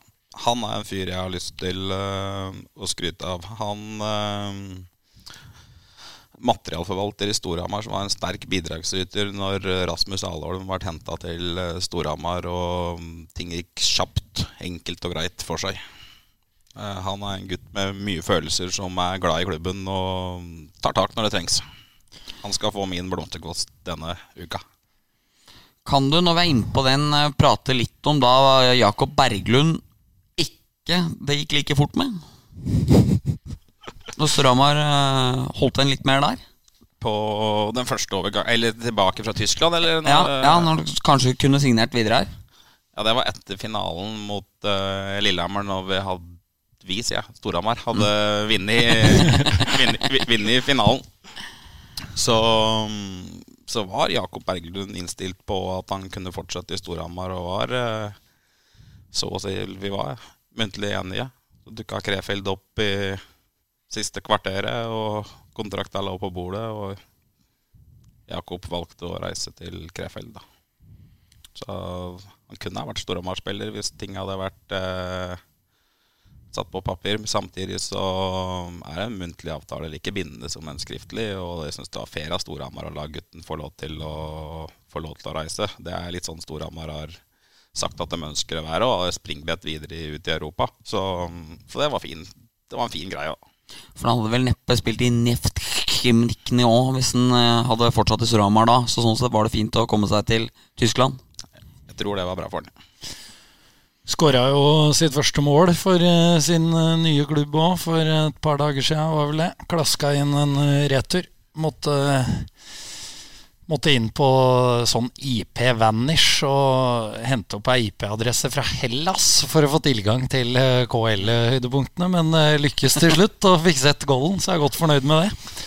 han er en fyr jeg har lyst til uh, å skryte av. Han uh, materialforvalter i Storhamar som var en sterk bidragsyter når Rasmus Alholm ble henta til eh, Storhamar og ting gikk kjapt, enkelt og greit for seg. Eh, Han er en gutt med mye følelser som er glad i klubben og tar tak når det trengs. Han skal få min blomsterkvast denne uka. Kan du, når vi er inne på den, eh, prate litt om da Jakob Berglund ikke det gikk like fort med? Når Stramar eh, holdt en litt mer der? På den første overgang Eller tilbake fra Tyskland, eller? Ja, noe- ja når du kanskje kunne signert videre her. Ja, det var etter finalen mot uh, Lillehammer, når vi hadde Vi, sier jeg, Storhamar, hadde (laughs) vunnet vunnet- finalen. Så, så var Jakob Berglund innstilt på at han kunne fortsette i Storhamar, og var eh, så å si Vi var muntlig enige. Så dukka Krefeld opp i siste kvarteret, og kontrakta lå på bordet, og Jakob valgte å reise til Krefeld, da. Så han kunne ha vært Storhamar-spiller hvis ting hadde vært eh, satt på papir. Samtidig så er det en muntlig avtale like bindende som en skriftlig. Og jeg syns det var fair av Storhamar å la gutten få lov til å få lov til å reise. Det er litt sånn Storhamar har sagt at de ønsker å være, og springbrett videre ut i Europa. Så, så det var fin. Det var en fin greie. da. For han hadde vel neppe spilt i Neft Khimnikni òg, hvis han eh, hadde fortsatt i Storhamar da. Så sånn sett var det fint å komme seg til Tyskland. Jeg tror det var bra for han. Skåra jo sitt første mål for eh, sin eh, nye klubb òg, for et par dager siden, var vel det. Klaska inn en eh, retur. Måtte, måtte inn på sånn IP-vanish og hente opp ei IP-adresse fra Hellas for å få tilgang til eh, KL-høydepunktene, men eh, lykkes til slutt og fikk sett golden, så jeg er godt fornøyd med det.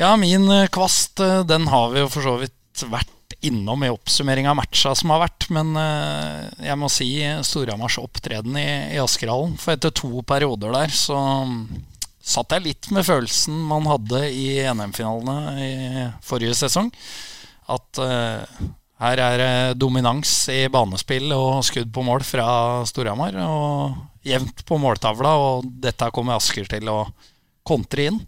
Ja, min eh, kvast, eh, den har vi jo for så vidt vært innom i oppsummering av matcha som har vært, men eh, jeg må si Storhamars opptreden i, i Askerhallen. For etter to perioder der så mm, satt jeg litt med følelsen man hadde i NM-finalene i forrige sesong. At uh, her er det dominans i banespill og skudd på mål fra Storhamar. Og jevnt på måltavla, og dette kommer Asker til å kontre inn.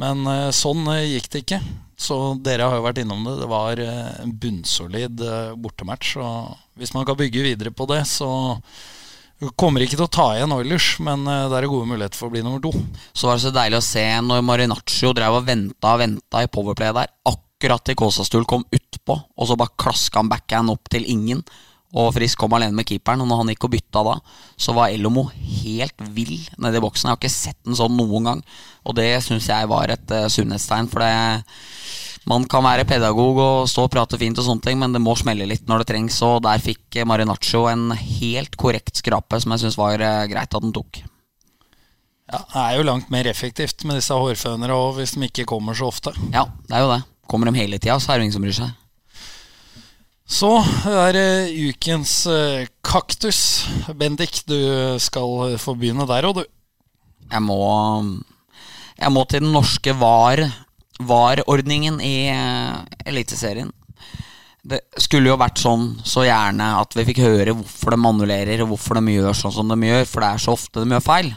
Men uh, sånn gikk det ikke. Så dere har jo vært innom det. Det var eh, en bunnsolid eh, bortematch. Og hvis man kan bygge videre på det, så kommer ikke til å ta igjen Oilers, men eh, det er gode muligheter for å bli nummer to. Så var det så deilig å se når Marinaccio drev og venta og venta i powerplay der. Akkurat til Kåsastul kom utpå, og så bare klaska han backhand opp til ingen. Og Frisk kom alene med keeperen, og når han gikk og bytta da, så var Elomo helt vill nede i boksen. Jeg har ikke sett den sånn noen gang, og det syns jeg var et uh, sunnhetstegn. For det, man kan være pedagog og stå og prate fint, og sånne ting men det må smelle litt når det trengs. Og der fikk Marinaccio en helt korrekt skrape som jeg syns var uh, greit at den tok. Ja, Det er jo langt mer effektivt med disse hårfønere òg, hvis de ikke kommer så ofte. Ja, det er jo det. Kommer de hele tida, så er det ingen som bryr seg. Så er det ukens eh, kaktus. Bendik, du skal få begynne der òg, du. Jeg må Jeg må til den norske VAR VAR-ordningen i uh, Eliteserien. Det skulle jo vært sånn så gjerne at vi fikk høre hvorfor de annullerer, og hvorfor de gjør sånn som de gjør, for det er så ofte de gjør feil.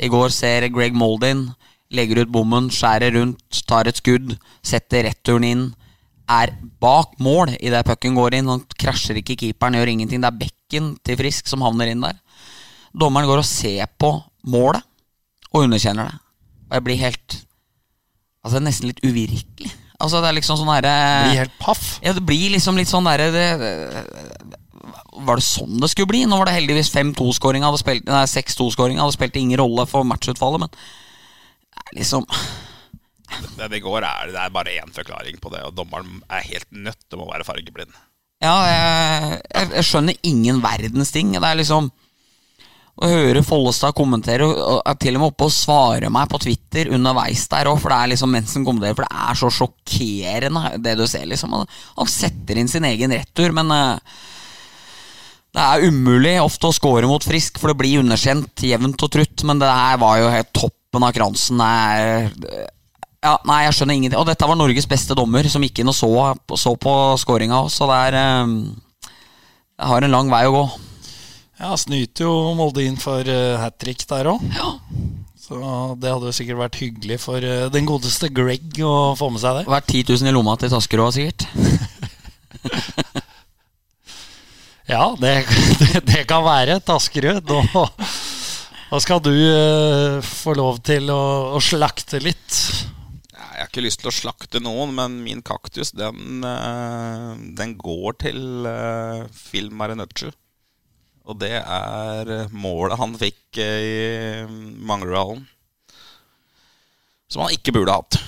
I går ser Greg Moldin legger ut bommen, skjærer rundt, tar et skudd, setter returen inn. Er bak mål idet pucken går inn. Han krasjer ikke keeperen, gjør ingenting. Det er bekken til Frisk som havner inn der. Dommeren går og ser på målet og underkjenner det. Og jeg blir helt Altså nesten litt uvirkelig. Altså det er liksom sånn herre Blir helt paff. Ja, det blir liksom litt sånn derre var det sånn det skulle bli? Nå var det heldigvis 5-2-skåringa, 6-2-skåringa. Det spilte ingen rolle for matchutfallet, men det er liksom Det det går, er, det er bare én forklaring på det, og dommeren er helt nødt til å være fargeblind. Ja, jeg, jeg, skjønner ingen verdens ting. Det er liksom å høre Follestad kommentere, og er til og med oppe og svare meg på Twitter underveis der òg, for det er liksom mens kommenterer, for det er så sjokkerende, det du ser, liksom. Han setter inn sin egen retur, men uh, det er umulig ofte å score mot Frisk, for det blir underkjent jevnt og trutt. Men det her var jo helt toppen av kransen. Ja, nei, jeg skjønner ingenting. Og dette var Norges beste dommer, som gikk inn og så, så på scoringa òg, så det er Det har en lang vei å gå. Ja, snyter jo Molde inn for uh, hat trick der òg. Ja. Så det hadde jo sikkert vært hyggelig for uh, den godeste Greg å få med seg det. Vært 10 000 i lomma til Taskerud, sikkert. (laughs) Ja, det, det, det kan være. Taskerud. Nå skal du uh, få lov til å, å, slakte litt. Jeg har ikke lyst til å slakte noen, men min kaktus, den, uh, den går til uh, Phil Marinucci. Og det er målet han fikk i Manglerudhallen. Som han ikke burde hatt.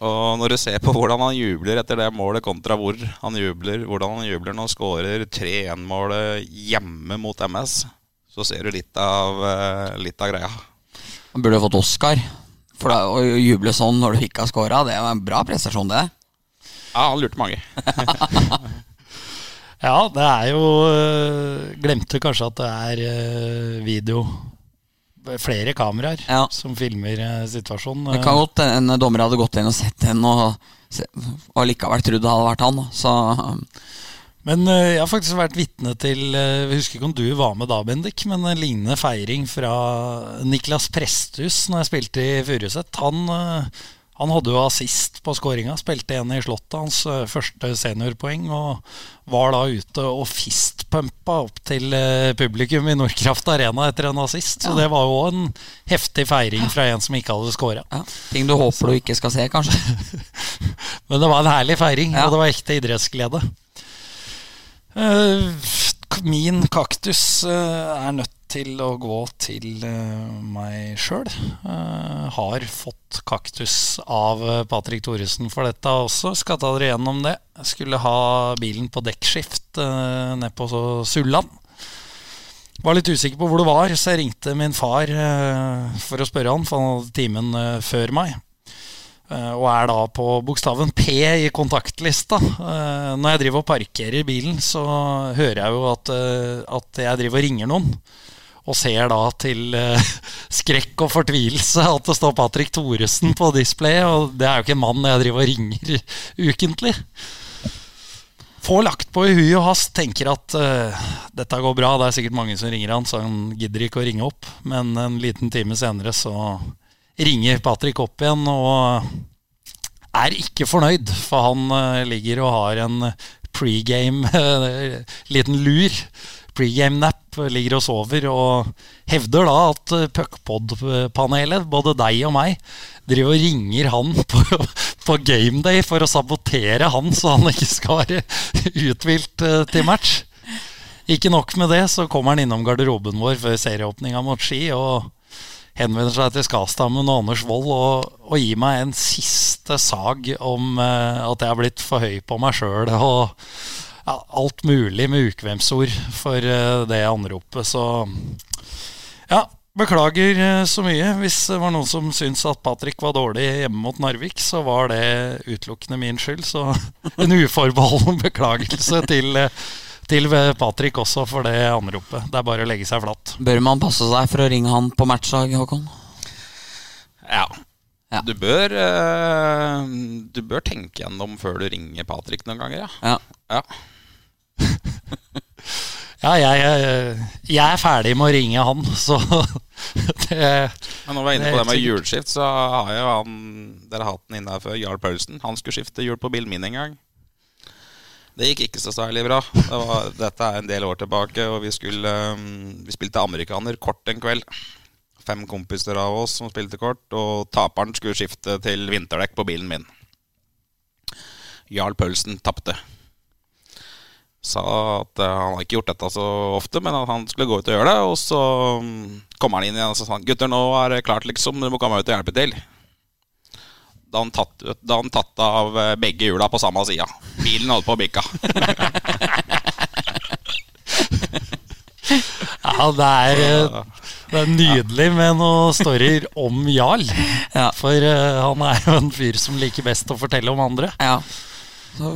Og når du ser på hvordan han jubler etter det målet kontra hvor han jubler, hvordan han jubler når han skårer 3-1-målet hjemme mot MS, så ser du litt av, eh, litt av greia. Han burde fått Oscar for å juble sånn når du ikke har scora. Det var en bra prestasjon, det. Ja, han lurte mange. (laughs) ja, det er jo eh, Glemte kanskje at det er eh, video flere kameraer ja. som filmer eh, situasjonen. Det kan godt en dommer hadde gått inn og sett den, og, og likevel trodd det hadde vært han. Så. Men uh, jeg har faktisk vært vitne til uh, Jeg husker ikke om du var med da, Bendik, men en lignende feiring fra Niklas Presthus når jeg spilte i Furuset. Han uh, han hadde jo assist på skåringa, spilte en i Slottet, hans eh, første seniorpoeng. Og var da ute og fistpumpa opp til eh, publikum i Nordkraft Arena etter en assist. Så det var jo en heftig feiring fra en som ikke hadde scora. Ja. Ting du håper du ikke skal se, kanskje. (laughs) Men det var en herlig feiring, ja. og det var ekte idrettsglede. Uh, min kaktus uh, er nødt til å gå til uh, meg sjøl. Har fått kaktus av Patrick Thoresen for dette også. Skal ta dere gjennom det. Skulle ha bilen på dekkskift ned på Sulland. Var litt usikker på hvor det var, så jeg ringte min far for å spørre han, for han hadde timen før meg. Eh, og er da på bokstaven P i kontaktlista. Eh, når jeg driver og parkerer bilen, så hører jeg jo at, eh, at jeg driver og ringer noen. Og ser da til (laughs) skrekk og fortvilelse at det står Patrick Thoresen på displayet. Og det er jo ikke en mann jeg driver og ringer (laughs) ukentlig. Få lagt på i hui og hast, tenker at uh, dette går bra. Det er sikkert mange som ringer han, så han gidder ikke å ringe opp. Men en liten time senere så ringer Patrick opp igjen og er ikke fornøyd, for han uh, ligger og har en pregame (laughs) uh, liten lur. Pregame-nap ligger og sover og hevder da at uh, Puckpod-panelet, både deg og meg, driver og ringer han (laughs) på, på gameday for å sabotere han, så han ikke skal være (laughs) uthvilt til match. ikke nok med det, så kommer han innom garderoben vår før serieåpninga mot Ski og henvender seg til Skastammen og Anders Wold og, og gir meg en siste sag om eh, at jeg har blitt for høy på meg sjøl og ja, alt mulig med ukvemsord for eh, det anropet. Så ja, beklager eh, så mye. Hvis det var noen som syntes at Patrick var dårlig hjemme mot Narvik, så var det utelukkende min skyld. Så (laughs) en uforbeholden beklagelse til, eh, til Patrick også for det anropet. Det er bare å legge seg flatt. Bør man passe seg for å ringe han på matchdag, Håkon? Ja. Ja. Du bør eh, Du bør tenke gjennom før du ringer Patrick noen ganger, ja. Ja. ja. (laughs) Ja, jeg, eh, jeg er ferdig med å ringe han, (laughs) så det Men når vi er inne på det med hjulskift, så har jo han Dere har hatt den inne her før, Jarl Paulsen. Han skulle skifte hjul på bilen min en gang. Det gikk ikke så særlig bra. Det var, dette er en del år tilbake, og vi skulle um, Vi spilte amerikaner kort en kveld. Fem kompiser av oss som spilte kort, og taperen skulle skifte til vinterdekk på bilen min. Jarl Pølsen tapte. Sa at eh, han hadde ikke gjort dette så ofte, men at han skulle gå ut og gjøre det. Og så mm, kom han inn igjen og sa gutter, nå er det klart, liksom. Du må komme ut og hjelpe til. Da han tatt, da han tatt av eh, begge hjula på samme sida. Bilen holdt på å bikke. (laughs) Ja, det er, eh, det er nydelig med noen storyer om Jarl. For eh, han er jo en fyr som liker best å fortelle om andre. Ja. Så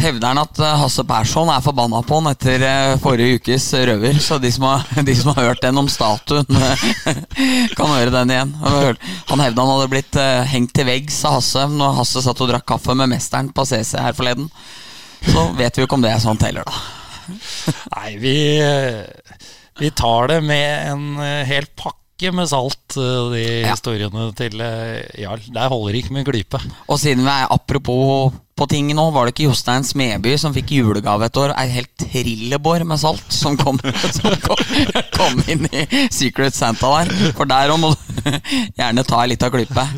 hevder han at eh, Hasse Persson er forbanna på han etter eh, forrige ukes røver. Så de som har, (laughs) de som har hørt den om statuen, eh, (laughs) kan høre den igjen. Han hevda han hadde blitt hengt til veggs av Hasse når Hasse satt og drakk kaffe med mesteren på CC her forleden. Så vet vi jo ikke om det er sånn teller, da. (laughs) Nei, vi, vi tar det med en hel pakke med salt, de Ja. historiene til Jarl. Der holder ikke med klype. Og siden vi er apropos på ting nå, var det ikke Jostein Smeby som fikk julegave et år? Ei helt trillebår med salt som kom, (laughs) som kom, kom inn i Secret Santa der. For der òg må du (laughs) gjerne ta ei lita klype. (laughs)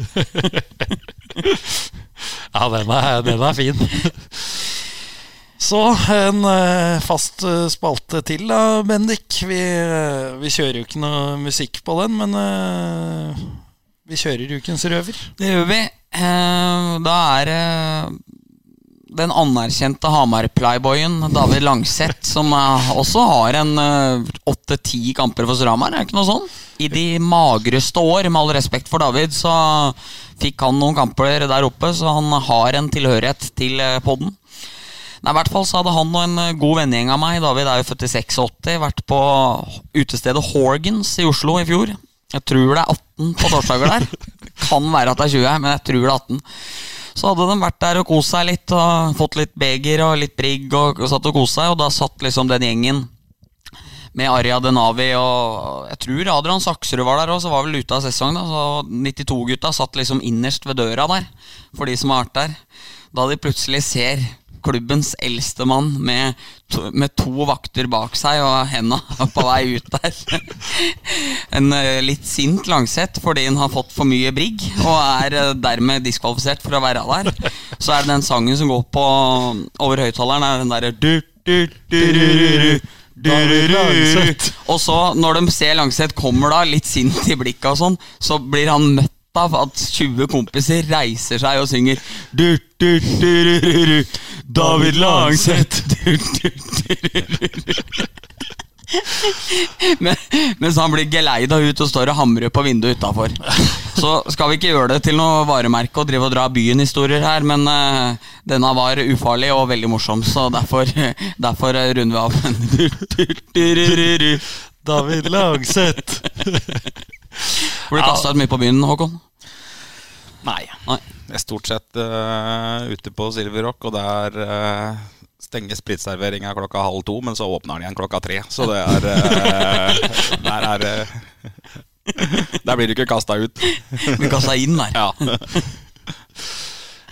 Ja, den er, den er fin. Så en eh, fast eh, spalte til da, Bendik. Vi, eh, vi kjører jo ikke noe musikk på den, men vi kjører Ukens røver. Det gjør vi. Da er det den anerkjente Hamar-playboyen David Langseth, som eh, også har en åtte-ti kamper for Storhamar, er det ikke noe sånn? I de magreste år, med all respekt for David, så fikk han noen kamper der oppe, så han har en tilhørighet til eh, podden. Nei, i hvert fall så hadde han og en eh, god vennegjeng av meg, David er jo født i 86, vært på utestedet Horgans i Oslo i fjor. Jeg tror det er 18 på torsdager der. (laughs) Kan være at det er 20, men jeg tror det er 18. Så hadde de vært der og kost seg litt og fått litt beger og litt brigg og, og satt og kost seg, og da satt liksom den gjengen med Arja Denavi og jeg tror Adrian Saksrud var der òg, så var vel ute av sesong. da Så 92-gutta satt liksom innerst ved døra der, for de som har vært der. Da de plutselig ser klubbens eldste mann med to, med to vakter bak seg og henda på vei ut der. En eh, litt sint Langseth fordi han har fått for mye brigg og er eh, dermed diskvalifisert for å være der. Så er det den sangen som går på over høyttaleren, er den derre du, du, du, du, du, David Langseth. og så, når de ser Langseth kommer da, litt sint i blikket og sånn, så blir han møtt av at 20 kompiser reiser seg og synger du, du, du, du, du, du, David Langseth. Men, Mens han blir geleida ut og står og hamrer på vinduet utafor. Så skal vi ikke gjøre det til noe varemerke og drive og dra byen-historier her, men uh, denne var ufarlig og veldig morsom, så derfor, derfor eh, runder vi av. David Langseth. Blir du kasta ut mye på byen, Håkon? Nei. Nei. Jeg er stort sett uh, ute på Silver Rock, og der uh, stenger spritserveringa klokka halv to, men så åpner den igjen klokka tre. Så det er uh, (laughs) Der er Der blir du ikke kasta ut. Blir kasta inn der. Ja. (laughs)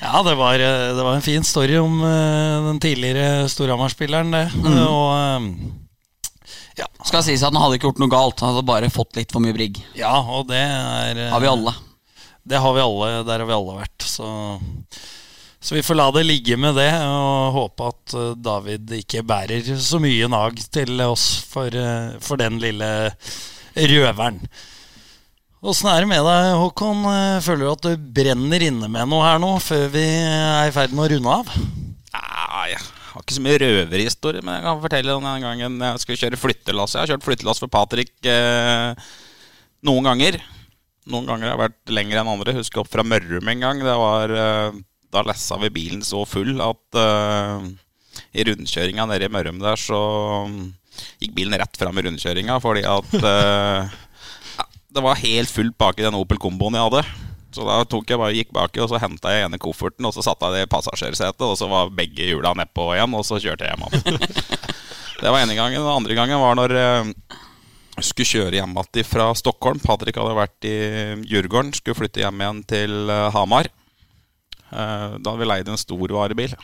Ja, det var, det var en fin story om den tidligere Storhamar-spilleren, det. Og eh, ja, Skal sies at han hadde ikke gjort noe galt, han hadde bare fått litt for mye brigg. ja, og det er Har vi alle. Det har vi alle, der har vi alle vært. Så, Så vi får la det ligge med det, og håpe at eh, David ikke bærer så mye nag til oss for, eh, for den lille røveren. Åssen er det med deg, Håkon? Eh, Føler du at du brenner inne med noe her nå, før vi er i ferd med å runde av? Nei, har ikke så mye røverhistorie, men jeg kan fortelle om den gangen jeg skulle kjøre flyttelass. Jeg har kjørt flyttelass for Patrick eh, noen ganger. Noen ganger har jeg vært lenger enn andre. Jeg husker opp fra Mørrum en gang. Var, eh, da lessa vi bilen så full at eh, i rundkjøringa nede i Mørrum der så mm, gikk bilen rett fram i rundkjøringa fordi at eh, (laughs) det var helt fullt bak i den Opel Comboen jeg hadde. Så da tok jeg bare, gikk baki og så henta jeg ene kofferten og så satte jeg det i passasjersetet. Og så var begge hjula nedpå igjen, og så kjørte jeg hjem igjen. (laughs) Det var ene gangen. Den andre gangen var når eh, jeg skulle kjøre hjem igjen fra Stockholm. Patrick hadde vært i Djurgården, skulle flytte hjem igjen til eh, Hamar. Eh, Da hadde vi leid en stor varebil.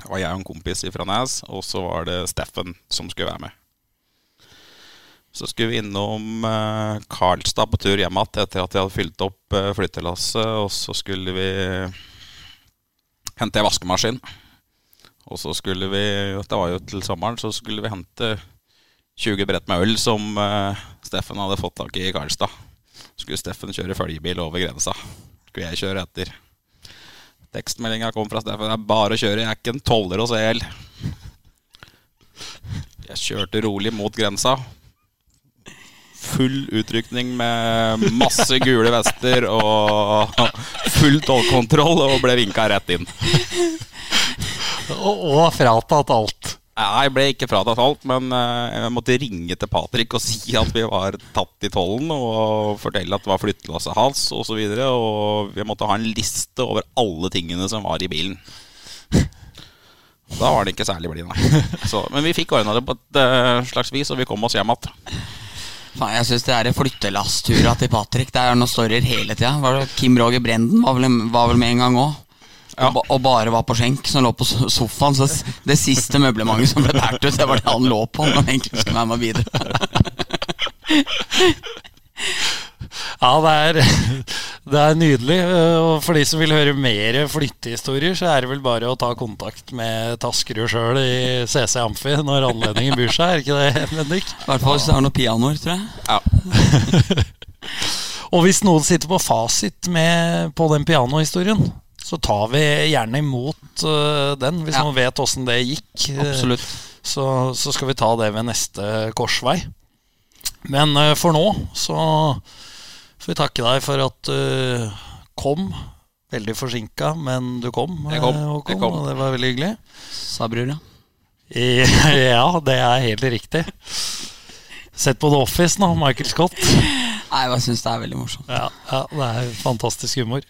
Det var jeg og en kompis fra Nes, og så var det Steffen som skulle være med. Så skulle vi innom eh, Karlstad på tur hjem igjen etter at vi hadde fylt opp eh, flyttelasset. Og så skulle vi hente ei vaskemaskin. Og så skulle vi, det var jo til sommeren, så skulle vi hente 20 brett med øl som eh, Steffen hadde fått tak i i Karlstad. Skulle Steffen kjøre følgebil over grensa. Skulle jeg kjøre etter. Tekstmeldinga kom fra Steffen. Det er bare å kjøre, jeg er ikke en toller hos EL. Jeg kjørte rolig mot grensa. Full utrykning med masse gule vester og full tollkontroll og ble vinka rett inn. Og, og fratatt alt. Jeg ble ikke fratatt alt, men eh, jeg måtte ringe til Patrick og si at vi var tatt i tollen, og fortelle at det var flyttelasset hans osv. Og, så videre, og vi måtte ha en liste over alle tingene som var i bilen. Da var det ikke særlig blid, nei. Så, men vi fikk ordna det på et eh, slags vis, og vi kom oss hjem igjen. Faen, jeg syns det er flyttelasttura til Patrick. Det er noen storyer hele tida. Kim Roger Brenden var vel, var vel med en gang òg. Ja. Og, og bare var på skjenk, som lå på sofaen. Så det siste møblementet som ble båret ut, det var det han lå på. Når han egentlig skulle være med videre. Ja, det er, (laughs) det er nydelig. eh, Og for de som vil høre mer flyttehistorier, så er det vel bare å ta kontakt med Taskerud sjøl i CC Amfi når anledningen byr seg. Er ikke det, Bendik? I hvert fall hvis det er noen pianoer, tror jeg. Ja. (laughs) Og hvis noen sitter på fasit med, på den pianohistorien, så tar vi gjerne imot uh, den, hvis Ja. noen vet åssen det gikk. eh, Absolutt. Så, så skal vi ta det ved neste korsvei. Men uh, for nå så får vi takke deg for at du kom. Veldig forsinka, men du kom. Jeg kom. Og, kom, Jeg kom. Og det var veldig hyggelig. Sa brura. (laughs) Ja, det er helt riktig. Sett på The Office nå, Michael Scott. Nei, jeg syns det er veldig morsomt. Ja, ja, det er fantastisk humor.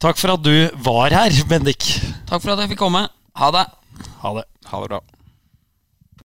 Takk for at du var her, Bendik. Takk for at jeg fikk komme. Ha det. Ha det. Ha det bra.